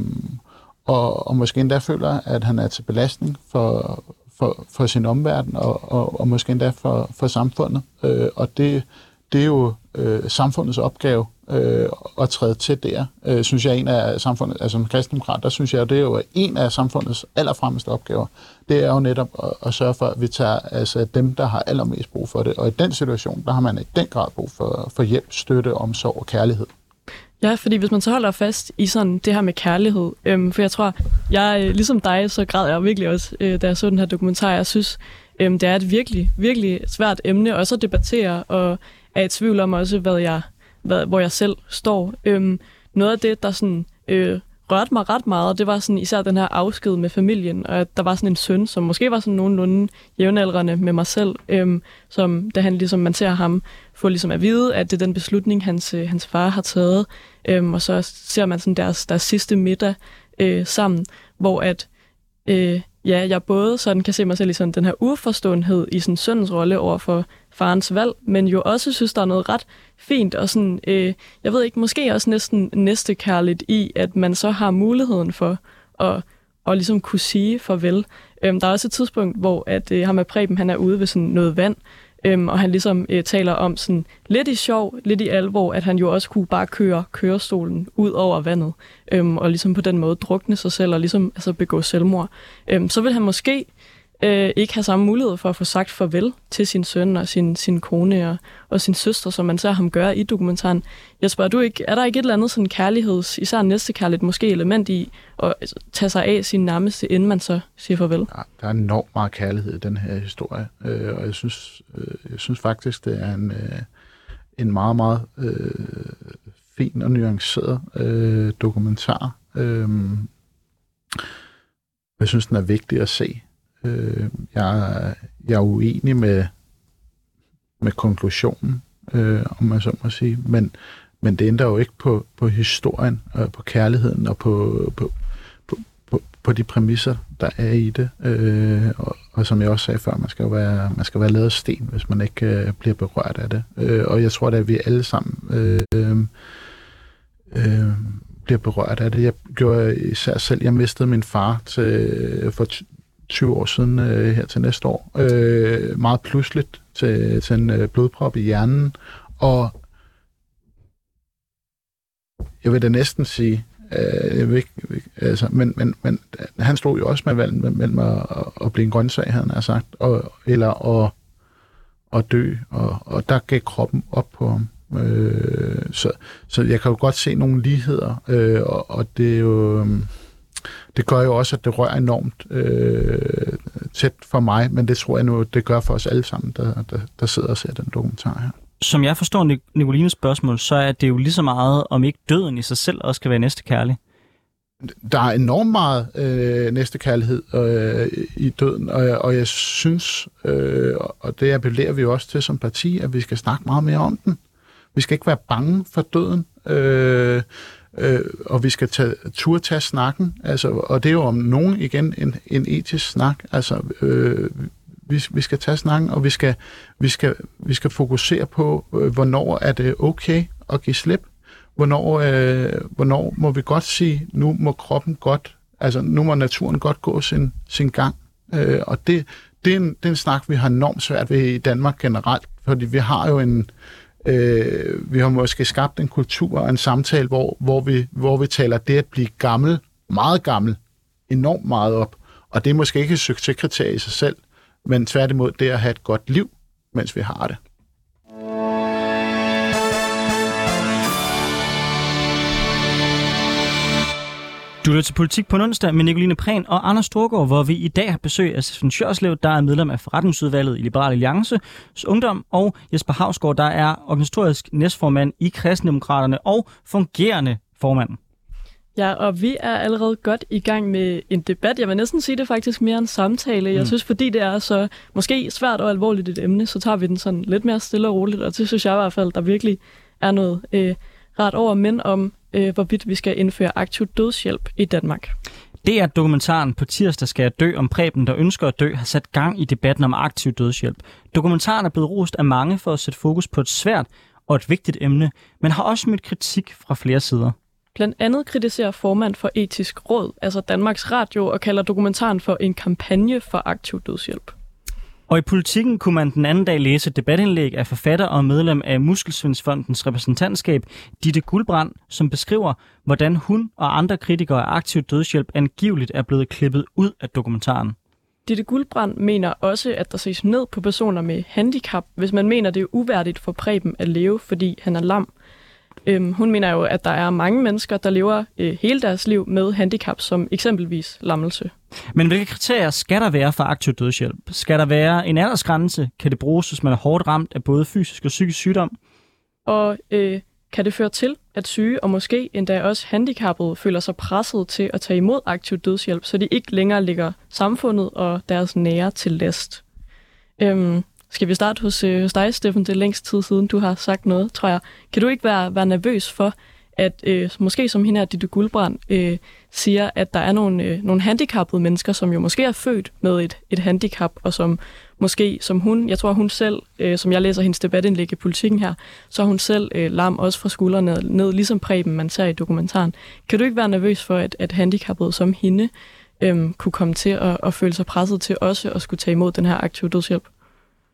og, og måske endda føler, at han er til belastning for, for, for sin omverden, og, og, og måske endda for, for samfundet. Øh, og det, det er jo øh, samfundets opgave øh, at træde til der, øh, synes jeg, en af samfundet, altså som kristendemokrat, der synes jeg, det er jo en af samfundets allerfremmeste opgaver. Det er jo netop at, at sørge for, at vi tager altså, dem, der har allermest brug for det. Og i den situation, der har man i den grad brug for, for hjælp, støtte, omsorg og kærlighed. Ja, fordi hvis man så holder fast i sådan det her med kærlighed, øhm, for jeg tror, jeg øh, ligesom dig, så græd jeg virkelig også, øh, da jeg så den her dokumentar. Jeg synes, øhm, det er et virkelig, virkelig svært emne også at debattere, og er i tvivl om også, hvad jeg, hvad, hvor jeg selv står. Øhm, noget af det, der sådan, øh, rørte mig ret meget, det var sådan især den her afsked med familien, og at der var sådan en søn, som måske var sådan nogenlunde jævnaldrende med mig selv, øhm, som da han ligesom, man ser ham få ligesom at vide, at det er den beslutning, hans, øh, hans far har taget, øhm, og så ser man sådan deres, deres sidste middag øh, sammen, hvor at øh, ja, jeg både sådan kan se mig selv i sådan den her uforståenhed i sådan søndens rolle over for farens valg, men jo også synes, der er noget ret fint og sådan, øh, jeg ved ikke, måske også næsten næstekærligt i, at man så har muligheden for at, at ligesom kunne sige farvel. Øhm, der er også et tidspunkt, hvor at, øh, ham med Preben, han er ude ved sådan noget vand, øhm, og han ligesom øh, taler om sådan lidt i sjov, lidt i alvor, at han jo også kunne bare køre kørestolen ud over vandet, øhm, og ligesom på den måde drukne sig selv og ligesom altså begå selvmord. Øhm, så vil han måske øh, ikke have samme mulighed for at få sagt farvel til sin søn og sin, sin kone og, og sin søster, som man ser ham gøre i dokumentaren. Jeg spørger, du ikke, er der ikke et eller andet sådan kærligheds, især næstekærligt måske element i at altså, tage sig af sin nærmeste, inden man så siger farvel? Ja, der er enormt meget kærlighed i den her historie, øh, og jeg synes, øh, jeg synes faktisk, det er en, øh, en meget, meget øh, fin og nuanceret øh, dokumentar. Øh, jeg synes, den er vigtig at se. Øh, jeg, jeg er uenig med, med konklusionen, øh, om man så må sige, men, men det ændrer jo ikke på, på historien, og på kærligheden og på, på, på, på, på de præmisser, der er i det. Øh, og, og som jeg også sagde før, man skal jo være, man skal være lavet sten, hvis man ikke øh, bliver berørt af det. Øh, og jeg tror, at vi alle sammen øh, øh, bliver berørt af det. Jeg gjorde især selv, jeg mistede min far til, øh, for 20 år siden øh, her til næste år. Øh, meget pludseligt til, til en øh, blodprop i hjernen. Og jeg vil da næsten sige, øh, jeg vil ikke, altså, men, men, men øh, han stod jo også med valget mellem at, at blive en grøntsag, havde han sagt, og, eller at, at dø, og, og der gik kroppen op på ham. Øh, så, så jeg kan jo godt se nogle ligheder, øh, og, og det er jo... Øh, det gør jo også, at det rører enormt øh, tæt for mig, men det tror jeg nu, det gør for os alle sammen, der, der, der sidder og ser den dokumentar her. Som jeg forstår Nicolines spørgsmål, så er det jo lige så meget, om ikke døden i sig selv også skal være næste kærlig. Der er enormt meget øh, næstekærlighed øh, i døden, og, og jeg synes, øh, og det appellerer vi også til som parti, at vi skal snakke meget mere om den. Vi skal ikke være bange for døden. Øh, øh, og vi skal tage, turde tage snakken, altså, og det er jo om nogen igen en, en etisk snak, altså øh, vi, vi skal tage snakken, og vi skal, vi skal, vi skal fokusere på, øh, hvornår er det okay at give slip, hvornår, øh, hvornår må vi godt sige, nu må kroppen godt, altså nu må naturen godt gå sin, sin gang, øh, og det, det, er en, det er en snak, vi har enormt svært ved i Danmark generelt, fordi vi har jo en, Øh, vi har måske skabt en kultur og en samtale, hvor, hvor, vi, hvor vi taler det at blive gammel, meget gammel, enormt meget op. Og det er måske ikke et succeskriterie i sig selv, men tværtimod det at have et godt liv, mens vi har det. Du lytter til Politik på onsdag med Nicoline Prehn og Anders Storgård, hvor vi i dag har besøg af Steffen Sjørslev, der er medlem af forretningsudvalget i Liberal Alliance Ungdom, og Jesper Havsgaard, der er organisatorisk næstformand i Kristendemokraterne og fungerende formand. Ja, og vi er allerede godt i gang med en debat. Jeg vil næsten sige det faktisk mere en samtale. Jeg mm. synes, fordi det er så måske svært og alvorligt et emne, så tager vi den sådan lidt mere stille og roligt, og det synes jeg i hvert fald, der virkelig er noget øh, ret over, men om øh, hvorvidt vi skal indføre aktiv dødshjælp i Danmark. Det er dokumentaren på tirsdag skal jeg dø om Preben, der ønsker at dø, har sat gang i debatten om aktiv dødshjælp. Dokumentaren er blevet rost af mange for at sætte fokus på et svært og et vigtigt emne, men har også mødt kritik fra flere sider. Blandt andet kritiserer formand for etisk råd, altså Danmarks Radio, og kalder dokumentaren for en kampagne for aktiv dødshjælp. Og i politikken kunne man den anden dag læse et debatindlæg af forfatter og medlem af Muskelsvindsfondens repræsentantskab, Ditte Guldbrand, som beskriver, hvordan hun og andre kritikere af aktiv dødshjælp angiveligt er blevet klippet ud af dokumentaren. Ditte Guldbrand mener også, at der ses ned på personer med handicap, hvis man mener, det er uværdigt for Preben at leve, fordi han er lam. Øhm, hun mener jo, at der er mange mennesker, der lever øh, hele deres liv med handicap, som eksempelvis lammelse. Men hvilke kriterier skal der være for aktiv dødshjælp? Skal der være en aldersgrænse? Kan det bruges, hvis man er hårdt ramt af både fysisk og psykisk sygdom? Og øh, kan det føre til, at syge og måske endda også handicappede føler sig presset til at tage imod aktiv dødshjælp, så de ikke længere ligger samfundet og deres nære til last? Øhm, skal vi starte hos, øh, hos dig, Steffen? Det er længst tid siden, du har sagt noget, tror jeg. Kan du ikke være, være nervøs for, at øh, måske som hende her, Ditte Guldbrand, øh, siger, at der er nogle, øh, nogle handicappede mennesker, som jo måske er født med et, et handicap, og som måske, som hun, jeg tror hun selv, øh, som jeg læser hendes debatindlæg i politikken her, så er hun selv øh, lam også fra skuldrene ned, ligesom Preben, man ser i dokumentaren. Kan du ikke være nervøs for, at, at handicappede som hende øh, kunne komme til at, at føle sig presset til også at skulle tage imod den her aktive dødshjælp?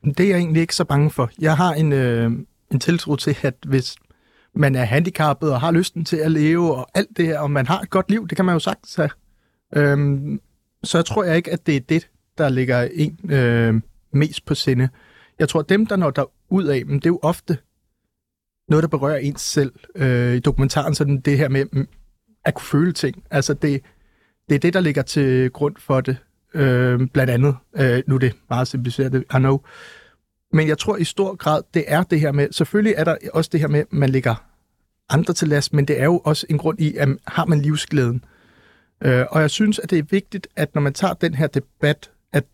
Det er jeg egentlig ikke så bange for. Jeg har en, øh, en tiltro til, at hvis man er handicappet og har lysten til at leve og alt det her, og man har et godt liv, det kan man jo sagtens have. Øhm, så jeg tror jeg ikke, at det er det, der ligger en øh, mest på sinde. Jeg tror, at dem, der når der ud af, men det er jo ofte noget, der berører ens selv. Øh, I dokumentaren sådan det her med mm, at kunne føle ting. Altså det, det er det, der ligger til grund for det. Øh, blandt andet, øh, nu er det meget simpliceret, I know. Men jeg tror i stor grad, det er det her med, selvfølgelig er der også det her med, at man ligger andre til last, men det er jo også en grund i, at har man livsglæden. Øh, og jeg synes, at det er vigtigt, at når man tager den her debat, at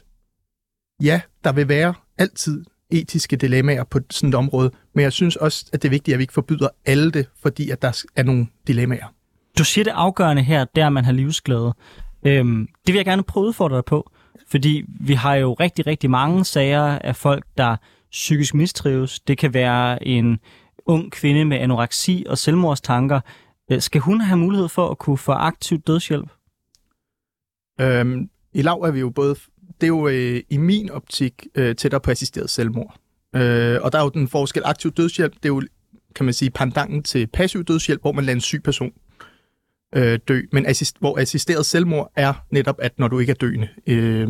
ja, der vil være altid etiske dilemmaer på sådan et område, men jeg synes også, at det er vigtigt, at vi ikke forbyder alle det, fordi at der er nogle dilemmaer. Du siger det afgørende her, der man har livsglæde. Øhm, det vil jeg gerne prøve at udfordre dig på, fordi vi har jo rigtig, rigtig mange sager af folk, der psykisk mistrives. Det kan være en ung kvinde med anoreksi og selvmordstanker. Øh, skal hun have mulighed for at kunne få aktiv dødshjælp? Øhm, I lav er vi jo både, det er jo øh, i min optik øh, tættere på assisteret selvmord. Øh, og der er jo den forskel aktiv dødshjælp, det er jo, kan man sige, pandangen til passiv dødshjælp, hvor man lader en syg person øh, dø. Men assist, hvor assisteret selvmord er netop, at når du ikke er døende, øh,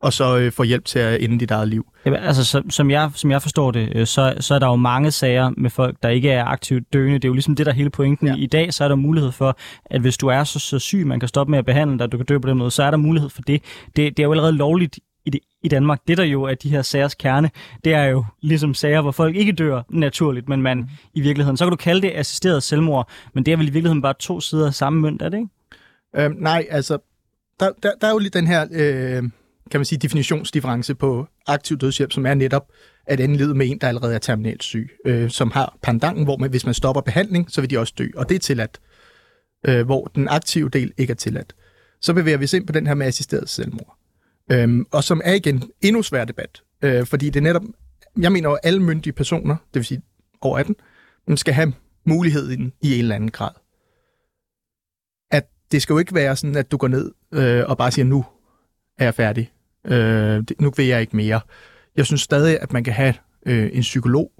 og så øh, få hjælp til at ende dit eget liv. Jamen, altså, som, som, jeg, som jeg forstår det, øh, så, så er der jo mange sager med folk, der ikke er aktivt døende. Det er jo ligesom det, der er hele pointen. Ja. I dag så er der mulighed for, at hvis du er så, så syg, man kan stoppe med at behandle dig, du kan dø på den måde, så er der mulighed for det. Det, det er jo allerede lovligt i, det, i Danmark. Det der jo er de her sagers kerne, det er jo ligesom sager, hvor folk ikke dør naturligt, men man i virkeligheden, så kan du kalde det assisteret selvmord, men det er vel i virkeligheden bare to sider af samme mønt, er det ikke? Øhm, nej, altså, der, der, der er jo lige den her... Øh kan man sige, definitionsdifference på aktiv dødshjælp, som er netop at ende livet med en, der allerede er terminalt syg, øh, som har pandangen, hvor man, hvis man stopper behandling, så vil de også dø, og det er tilladt, øh, hvor den aktive del ikke er tilladt. Så bevæger vi os ind på den her med assisteret selvmord, øh, og som er igen endnu svær debat, øh, fordi det er netop, jeg mener at alle myndige personer, det vil sige over 18, skal have muligheden i en eller anden grad. At det skal jo ikke være sådan, at du går ned øh, og bare siger, nu er jeg færdig. Øh, det, nu vil jeg ikke mere. Jeg synes stadig, at man kan have øh, en psykolog,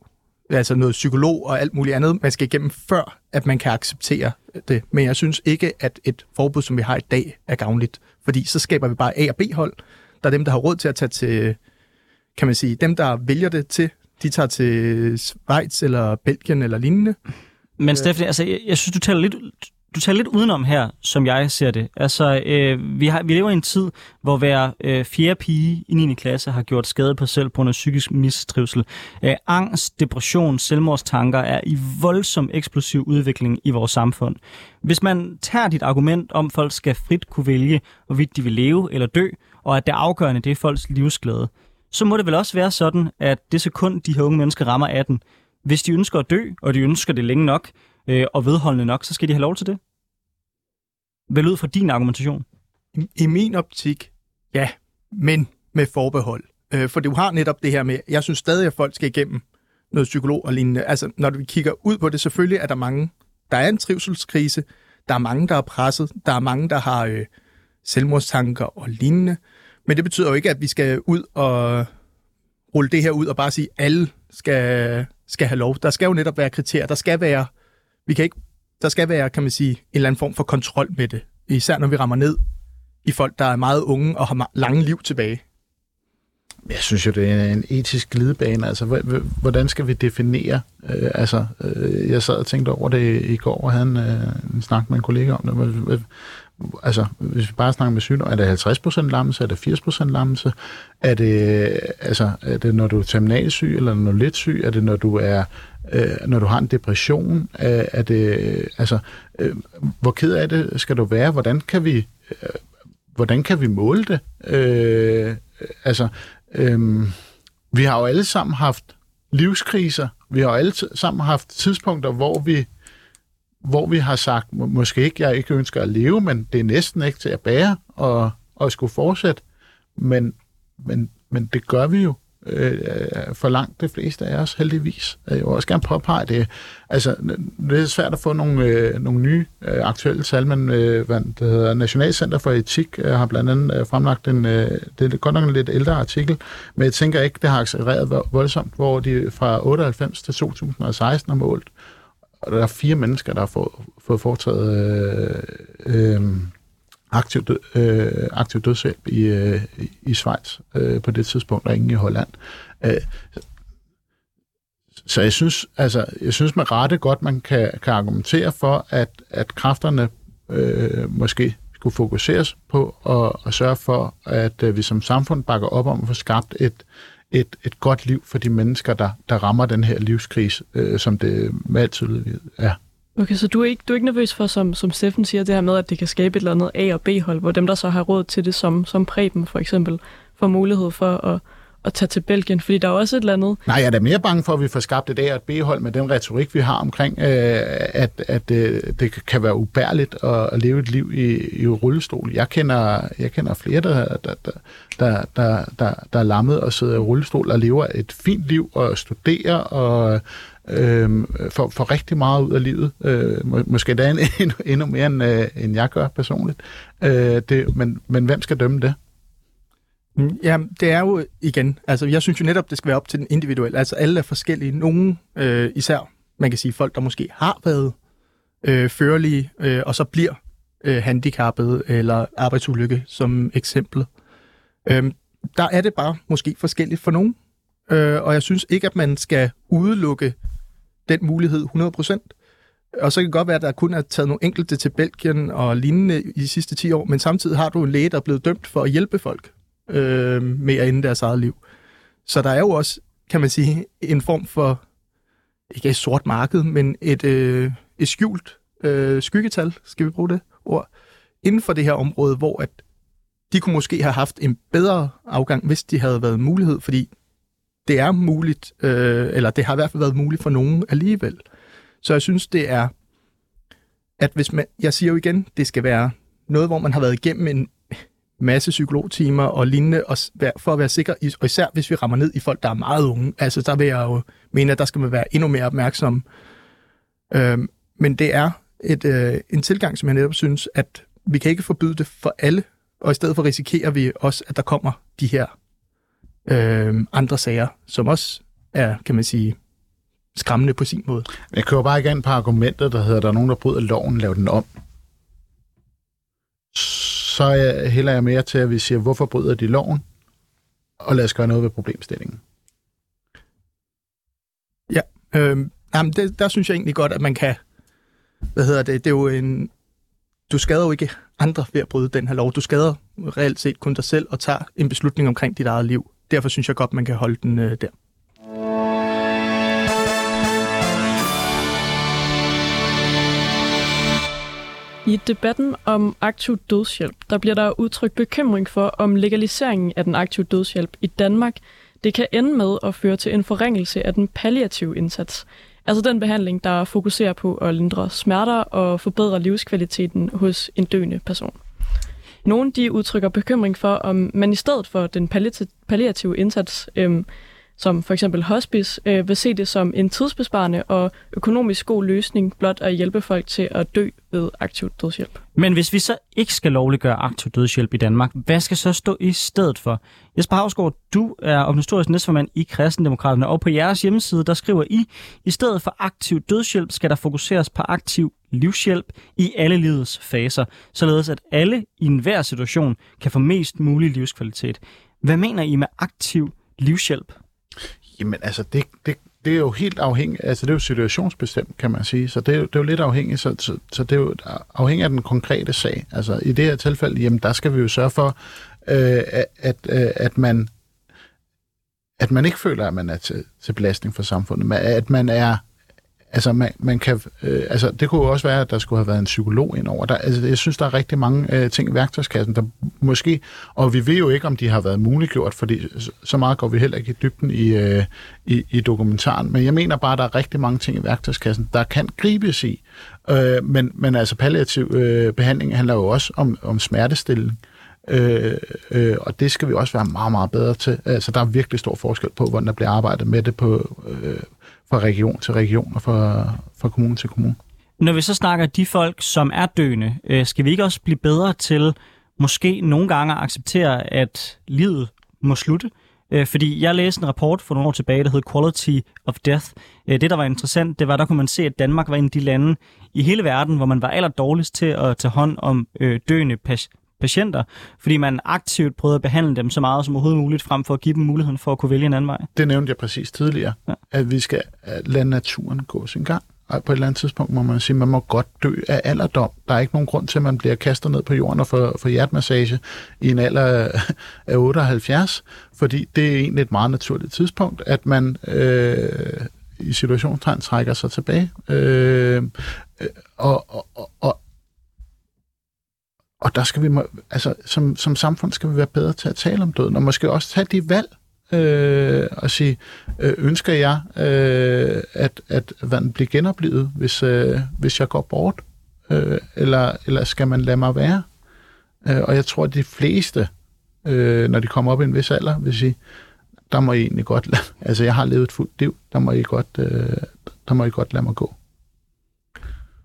altså noget psykolog og alt muligt andet, man skal igennem før, at man kan acceptere det. Men jeg synes ikke, at et forbud, som vi har i dag, er gavnligt. Fordi så skaber vi bare A- og B-hold. Der er dem, der har råd til at tage til, kan man sige, dem, der vælger det til, de tager til Schweiz eller Belgien eller lignende. Men Steffen, altså, jeg, jeg synes, du taler lidt, du taler lidt udenom her, som jeg ser det. Altså, øh, vi, har, vi lever i en tid, hvor hver øh, fjerde pige i 9. klasse har gjort skade på sig selv på grund af psykisk mistrivsel. Øh, angst, depression, selvmordstanker er i voldsom eksplosiv udvikling i vores samfund. Hvis man tager dit argument om, at folk skal frit kunne vælge, hvorvidt de vil leve eller dø, og at det afgørende det er folks livsglæde, så må det vel også være sådan, at det sekund, de her unge mennesker rammer 18, hvis de ønsker at dø, og de ønsker det længe nok, øh, og vedholdende nok, så skal de have lov til det. Vel ud fra din argumentation? I, I min optik, ja, men med forbehold. Øh, for du har netop det her med, jeg synes stadig, at folk skal igennem noget psykolog og lignende. Altså, når vi kigger ud på det, selvfølgelig er der mange der er en trivselskrise, der er mange, der er presset, der er mange, der har øh, selvmordstanker og lignende, men det betyder jo ikke, at vi skal ud og rulle det her ud og bare sige, at alle skal, skal have lov. Der skal jo netop være kriterier. Der skal være, vi kan ikke, der skal være, kan man sige, en eller anden form for kontrol med det. Især når vi rammer ned i folk, der er meget unge og har lange liv tilbage. Jeg synes jo, det er en etisk glidebane. Altså, hvordan skal vi definere? Øh, altså, øh, jeg sad og tænkte over det i går, og havde en, øh, en snak med en kollega om det. Altså, hvis vi bare snakker med sygdom, er det 50% lammelse, er det 80% lammelse? Er det, øh, altså, er det, når du er terminalsyg, eller når du er lidt syg? Er det, når du er øh, når du har en depression? Er, er det, øh, altså, øh, hvor ked af det skal du være? Hvordan kan vi, øh, hvordan kan vi måle det? Øh, altså, øh, vi har jo alle sammen haft livskriser. Vi har jo alle sammen haft tidspunkter, hvor vi, hvor vi har sagt, måske ikke, jeg ikke ønsker at leve, men det er næsten ikke til at bære og, og skulle fortsætte. Men, men, men det gør vi jo øh, for langt de fleste af os, heldigvis. Jeg vil også gerne påpege det. Altså, det er svært at få nogle, øh, nogle nye øh, aktuelle tal, men øh, hvad det hedder Nationalcenter for Etik øh, har blandt andet øh, fremlagt en, øh, det er godt nok en lidt ældre artikel, men jeg tænker ikke, det har accelereret voldsomt, hvor de fra 98 til 2016 har målt, og der er fire mennesker, der har fået, fået foretaget øh, øh, aktiv, død, øh, aktiv dødshjælp i, øh, i Schweiz øh, på det tidspunkt, og ingen i Holland. Øh, så jeg synes, altså, jeg synes med rette godt, man kan, kan argumentere for, at, at kræfterne øh, måske skulle fokuseres på at, at sørge for, at øh, vi som samfund bakker op om at få skabt et, et, et godt liv for de mennesker, der, der rammer den her livskrise, øh, som det med altid er. Okay, så du er ikke, du er ikke nervøs for, som, som Steffen siger, det her med, at det kan skabe et eller andet A- og B-hold, hvor dem, der så har råd til det, som, som Preben for eksempel, får mulighed for at, at tage til Belgien, fordi der er også et eller andet... Nej, jeg er da mere bange for, at vi får skabt et A- og et B-hold med den retorik, vi har omkring, øh, at, at øh, det kan være ubærligt at, at leve et liv i, i rullestol. Jeg kender, jeg kender flere, der, der, der, der, der, der, der er lammet og sidder i rullestol og lever et fint liv og studerer og øh, for, for rigtig meget ud af livet. Øh, må, måske da *laughs* endnu, endnu mere, end, øh, end jeg gør personligt. Øh, det, men, men hvem skal dømme det? Mm, ja, det er jo igen, altså jeg synes jo netop, det skal være op til den individuelle. Altså alle er forskellige. Nogle, øh, især man kan sige folk, der måske har været øh, førlige, øh, og så bliver øh, handicappet eller arbejdsulykke som eksempel. Øh, der er det bare måske forskelligt for nogen. Øh, og jeg synes ikke, at man skal udelukke den mulighed 100%. Og så kan det godt være, at der kun er taget nogle enkelte til Belgien og lignende i de sidste 10 år, men samtidig har du en læge, der er blevet dømt for at hjælpe folk øh, med at ende deres eget liv. Så der er jo også, kan man sige, en form for, ikke et sort marked, men et, øh, et skjult øh, skyggetal, skal vi bruge det ord, inden for det her område, hvor at de kunne måske have haft en bedre afgang, hvis de havde været mulighed, fordi det er muligt, øh, eller det har i hvert fald været muligt for nogen alligevel. Så jeg synes, det er, at hvis man, jeg siger jo igen, det skal være noget, hvor man har været igennem en masse psykologtimer og lignende, og for at være sikker, og især hvis vi rammer ned i folk, der er meget unge, altså der vil jeg jo mene, at der skal man være endnu mere opmærksom. Øh, men det er et, øh, en tilgang, som jeg netop synes, at vi kan ikke forbyde det for alle, og i stedet for risikerer vi også, at der kommer de her øh, andre sager, som også er, kan man sige, skræmmende på sin måde. Jeg kører bare igen på argumentet, der hedder, at der er nogen, der bryder loven, lav den om. Så jeg, hælder jeg mere til, at vi siger, hvorfor bryder de loven? Og lad os gøre noget ved problemstillingen. Ja, øh, jamen det, der synes jeg egentlig godt, at man kan, hvad hedder det, det er jo en, du skader jo ikke andre ved at bryde den her lov. Du skader reelt set kun dig selv og tager en beslutning omkring dit eget liv derfor synes jeg godt, man kan holde den øh, der. I debatten om aktiv dødshjælp, der bliver der udtrykt bekymring for, om legaliseringen af den aktive dødshjælp i Danmark, det kan ende med at føre til en forringelse af den palliative indsats. Altså den behandling, der fokuserer på at lindre smerter og forbedre livskvaliteten hos en døende person. Nogle de udtrykker bekymring for, om man i stedet for den palliative indsats øhm, som for eksempel hospice, øh, vil se det som en tidsbesparende og økonomisk god løsning blot at hjælpe folk til at dø ved aktiv dødshjælp. Men hvis vi så ikke skal lovliggøre aktiv dødshjælp i Danmark, hvad skal så stå i stedet for? Jesper Havsgaard, du er organisatorisk næstformand i Kristendemokraterne, og på jeres hjemmeside, der skriver I, i stedet for aktiv dødshjælp skal der fokuseres på aktiv livshjælp i alle livets faser, således at alle i enhver situation kan få mest mulig livskvalitet. Hvad mener I med aktiv livshjælp? Jamen altså, det, det, det er jo helt afhængigt, altså det er jo situationsbestemt, kan man sige, så det er jo, det er jo lidt afhængigt, så, så, så det er jo afhængigt af den konkrete sag. Altså i det her tilfælde, jamen der skal vi jo sørge for, øh, at, øh, at man at man ikke føler, at man er til, til belastning for samfundet, men at man er Altså, man, man kan, øh, altså, det kunne jo også være, at der skulle have været en psykolog ind over. Der, altså, jeg synes, der er rigtig mange øh, ting i værktøjskassen, der måske, og vi ved jo ikke, om de har været muliggjort, fordi så meget går vi heller ikke i dybden i, øh, i, i dokumentaren. Men jeg mener bare, at der er rigtig mange ting i værktøjskassen, der kan gribes i. Øh, men, men altså, palliativ øh, behandling handler jo også om, om smertestilling. Øh, øh, og det skal vi også være meget, meget bedre til. Altså, der er virkelig stor forskel på, hvordan der bliver arbejdet med det på, øh, fra region til region og fra, fra kommune til kommune. Når vi så snakker de folk, som er døende, øh, skal vi ikke også blive bedre til måske nogle gange at acceptere, at livet må slutte? Øh, fordi jeg læste en rapport for nogle år tilbage, der hed Quality of Death. Øh, det, der var interessant, det var, der kunne man se, at Danmark var en af de lande i hele verden, hvor man var aller dårligst til at tage hånd om øh, døende patienter, fordi man aktivt prøvede at behandle dem så meget som overhovedet muligt, frem for at give dem muligheden for at kunne vælge en anden vej. Det nævnte jeg præcis tidligere, ja. at vi skal lade naturen gå sin gang. Og på et eller andet tidspunkt må man sige, at man må godt dø af alderdom. Der er ikke nogen grund til, at man bliver kastet ned på jorden og får, får hjertemassage i en alder af 78, fordi det er egentlig et meget naturligt tidspunkt, at man øh, i situationstegn trækker sig tilbage. Øh, og, og, og, og der skal vi, altså som, som samfund skal vi være bedre til at tale om døden, og måske også tage de valg, øh, og sige, øh, ønsker jeg, øh, at, at vandet bliver genoplevet, hvis, øh, hvis jeg går bort, øh, eller, eller skal man lade mig være? Øh, og jeg tror, at de fleste, øh, når de kommer op i en vis alder, vil sige, der må I egentlig godt lade, *laughs* altså jeg har levet et fuldt liv, der må I godt, øh, der må I godt lade mig gå.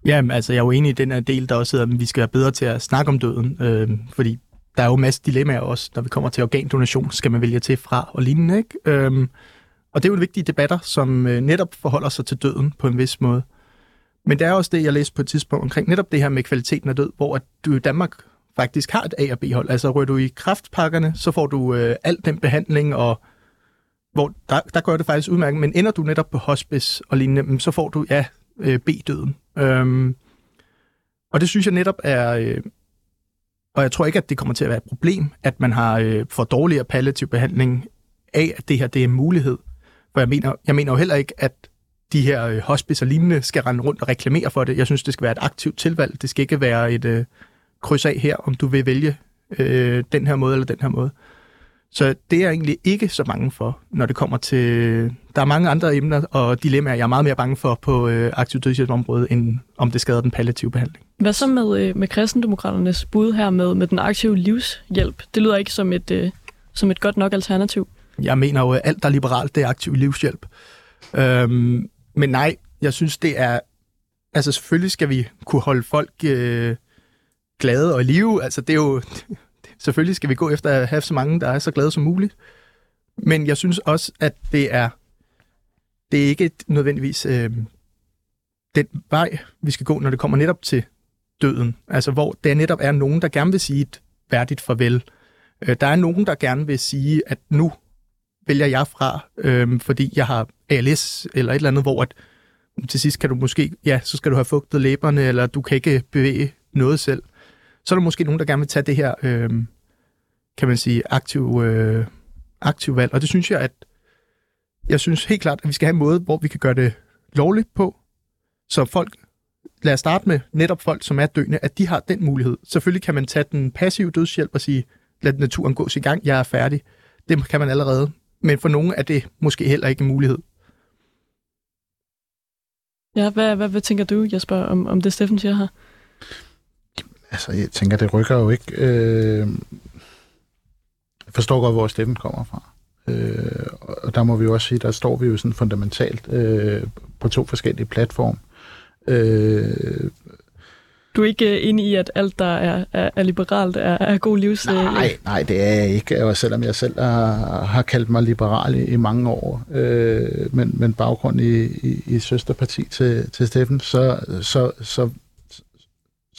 Jamen, altså, jeg er jo enig i den her del, der også hedder, at vi skal være bedre til at snakke om døden, øh, fordi der er jo masser dilemmaer også, når vi kommer til organdonation, skal man vælge til fra og lignende, ikke? Øh, og det er jo vigtige debatter, som øh, netop forholder sig til døden på en vis måde. Men det er også det, jeg læste på et tidspunkt omkring netop det her med kvaliteten af død, hvor at du i Danmark faktisk har et A- og B-hold. Altså rører du i kraftpakkerne, så får du øh, al den behandling, og hvor der, der gør det faktisk udmærket, men ender du netop på hospice og lignende, så får du, ja, øh, B-døden. Øhm, og det synes jeg netop er... Øh, og jeg tror ikke, at det kommer til at være et problem, at man har øh, for dårligere palliativ behandling af, at det her det er en mulighed. For jeg mener, jeg mener jo heller ikke, at de her øh, hospice og lignende skal rende rundt og reklamere for det. Jeg synes, det skal være et aktivt tilvalg. Det skal ikke være et øh, kryds af her, om du vil vælge øh, den her måde eller den her måde. Så det er jeg egentlig ikke så bange for, når det kommer til... Der er mange andre emner og dilemmaer, jeg er meget mere bange for på øh, aktiv dødshjælpsområdet, end om det skader den palliative behandling. Hvad så med, øh, med kristendemokraternes bud her med, med den aktive livshjælp? Det lyder ikke som et, øh, som et godt nok alternativ. Jeg mener jo, at alt, der er liberalt, det er aktiv livshjælp. Øhm, men nej, jeg synes, det er... Altså selvfølgelig skal vi kunne holde folk øh, glade og i live. Altså det er jo Selvfølgelig skal vi gå efter at have så mange, der er så glade som muligt. Men jeg synes også, at det er det er ikke nødvendigvis øh, den vej, vi skal gå, når det kommer netop til døden. Altså hvor der netop er nogen, der gerne vil sige et værdigt farvel. Øh, der er nogen, der gerne vil sige, at nu vælger jeg fra, øh, fordi jeg har ALS eller et eller andet, hvor at, til sidst kan du måske, ja, så skal du have fugtet læberne, eller du kan ikke bevæge noget selv så er der måske nogen, der gerne vil tage det her, øh, kan man sige, aktiv, øh, aktiv valg. Og det synes jeg, at jeg synes helt klart, at vi skal have en måde, hvor vi kan gøre det lovligt på, så folk, lad os starte med netop folk, som er døende, at de har den mulighed. Selvfølgelig kan man tage den passive dødshjælp og sige, lad naturen gå sin gang, jeg er færdig. Det kan man allerede. Men for nogle er det måske heller ikke en mulighed. Ja, hvad, hvad, hvad tænker du, Jesper, om, om det, Steffen siger her? Altså, jeg tænker, det rykker jo ikke... Øh... Jeg forstår godt, hvor Steffen kommer fra. Øh, og der må vi jo også sige, der står vi jo sådan fundamentalt øh, på to forskellige platforme. Øh, Du er ikke øh, inde i, at alt, der er, er, er liberalt, er, er god livs... øh, nej, nej, det er jeg ikke, og selvom jeg selv har, har kaldt mig liberal i, i mange år, øh, men, men baggrund i, i, i søsterparti til, til Steffen, så, så, så,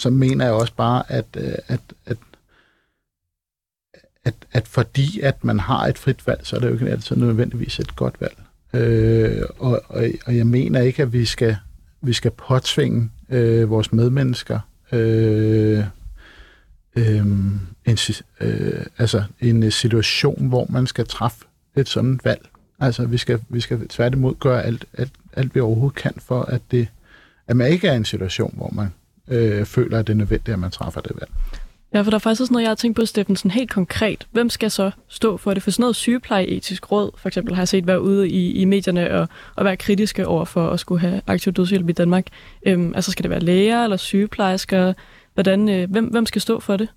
så mener jeg også bare, at, øh, at, at at, at fordi at man har et frit valg, så er det jo ikke altid nødvendigvis et godt valg. Øh, og, og, og jeg mener ikke, at vi skal, vi skal påtvinge øh, vores medmennesker øh, øh, en, øh, altså en situation, hvor man skal træffe et sådan valg. Altså vi skal, vi skal tværtimod gøre alt, alt, alt vi overhovedet kan for, at, det, at man ikke er i en situation, hvor man øh, føler, at det er nødvendigt, at man træffer det valg. Ja, for der er faktisk også noget, jeg har tænkt på, Steffen, sådan helt konkret. Hvem skal så stå for det? For sådan noget sygeplejeetisk råd, for eksempel, har jeg set være ude i, i medierne og, og være kritiske over for at skulle have aktiv dødshjælp i Danmark. Øhm, altså skal det være læger eller sygeplejersker? Hvordan, øh, hvem, hvem skal stå for det?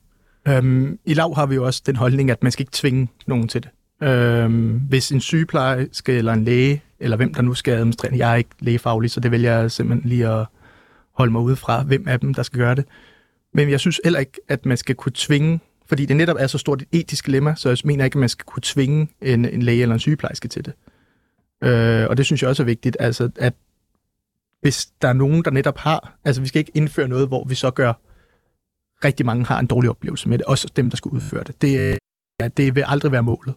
Øhm, I lav har vi jo også den holdning, at man skal ikke tvinge nogen til det. Øhm, hvis en sygeplejerske eller en læge, eller hvem der nu skal administrere, jeg er ikke lægefaglig, så det vælger jeg simpelthen lige at holde mig ude fra, hvem af dem, der skal gøre det. Men jeg synes heller ikke, at man skal kunne tvinge, fordi det netop er så stort et etisk dilemma, så jeg mener ikke, at man skal kunne tvinge en, en læge eller en sygeplejerske til det. Øh, og det synes jeg også er vigtigt, altså at hvis der er nogen, der netop har, altså vi skal ikke indføre noget, hvor vi så gør, rigtig mange har en dårlig oplevelse med det, også dem, der skal udføre det. Det, ja, det vil aldrig være målet.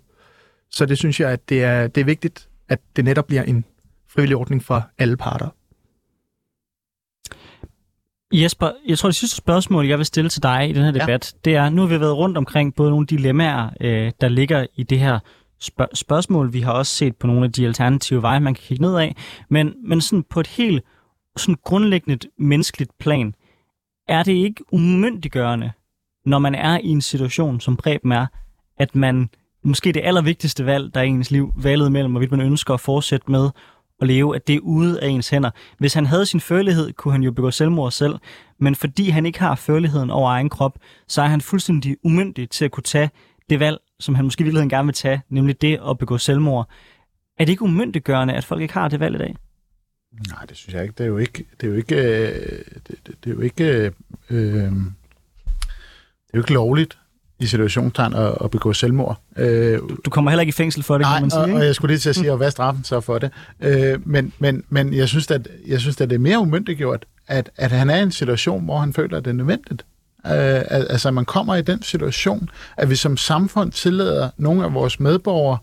Så det synes jeg, at det er, det er vigtigt, at det netop bliver en frivillig ordning for alle parter. Jesper, jeg tror, det sidste spørgsmål, jeg vil stille til dig i den her debat, ja. det er, nu har vi været rundt omkring både nogle dilemmaer, øh, der ligger i det her spørg- spørgsmål. Vi har også set på nogle af de alternative veje, man kan kigge ned af. Men, men sådan på et helt sådan grundlæggende menneskeligt plan, er det ikke umyndiggørende, når man er i en situation, som Preben er, at man måske det allervigtigste valg, der er i ens liv, valget mellem, hvorvidt man ønsker at fortsætte med at leve, at det er ude af ens hænder. Hvis han havde sin følelighed, kunne han jo begå selvmord selv, men fordi han ikke har førligheden over egen krop, så er han fuldstændig umyndig til at kunne tage det valg, som han måske i virkeligheden gerne vil tage, nemlig det at begå selvmord. Er det ikke umyndiggørende, at folk ikke har det valg i dag? Nej, det synes jeg ikke. Det er jo ikke... Det er jo ikke... øh, Det, det, det er jo ikke... Øh, øh det er jo ikke lovligt i situationstegn at, at begå selvmord. Øh, Du kommer heller ikke i fængsel for det, Nej, kan man sige. og, ikke? og jeg skulle lige til at sige, og hvad er straffen så for det? Øh, men, men, men jeg synes, at, jeg synes, at det er mere umyndiggjort, at, at han er i en situation, hvor han føler, at det er nødvendigt. Øh, al- altså, man kommer i den situation, at vi som samfund tillader nogle af vores medborgere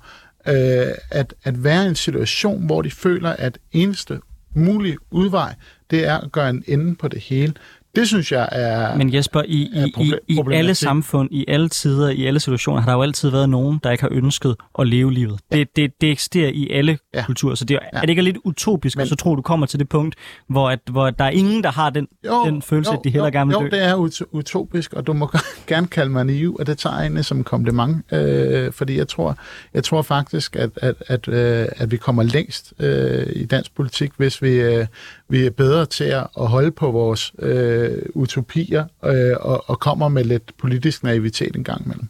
øh, at, at være i en situation, hvor de føler, at eneste mulige udvej, det er at gøre en ende på det hele. Det synes jeg er... Men Jesper, i, i, i, proble- i alle samfund, i alle tider, i alle situationer, har der jo altid været nogen, der ikke har ønsket at leve livet. Det, det, det eksisterer i alle Ja. ja. kulturer, så det er, Ja. ja. er det ikke lidt utopisk, Men- Men... så tror du kommer til det punkt, hvor, at, hvor der er ingen, der har den, den følelse, at de hellere jo, gerne vil jo, dø. det er ut- utopisk, og du må *laughs* gerne kalde mig naiv, og det tager jeg som kompliment, øh, fordi jeg tror, jeg tror faktisk, at, at, at, øh, at vi kommer længst øh, i dansk politik, hvis vi, øh, vi er bedre til at holde på vores øh, utopier øh, og, og kommer med lidt politisk naivitet en gang imellem.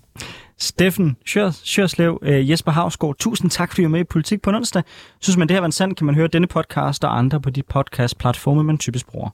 Steffen Sjørslev, øh, Jesper Havsgaard, tusind tak, fordi du er med i Politik på onsdag. Synes man, det her var en sand, kan man høre denne podcast og andre på de podcast-platforme, man typisk bruger.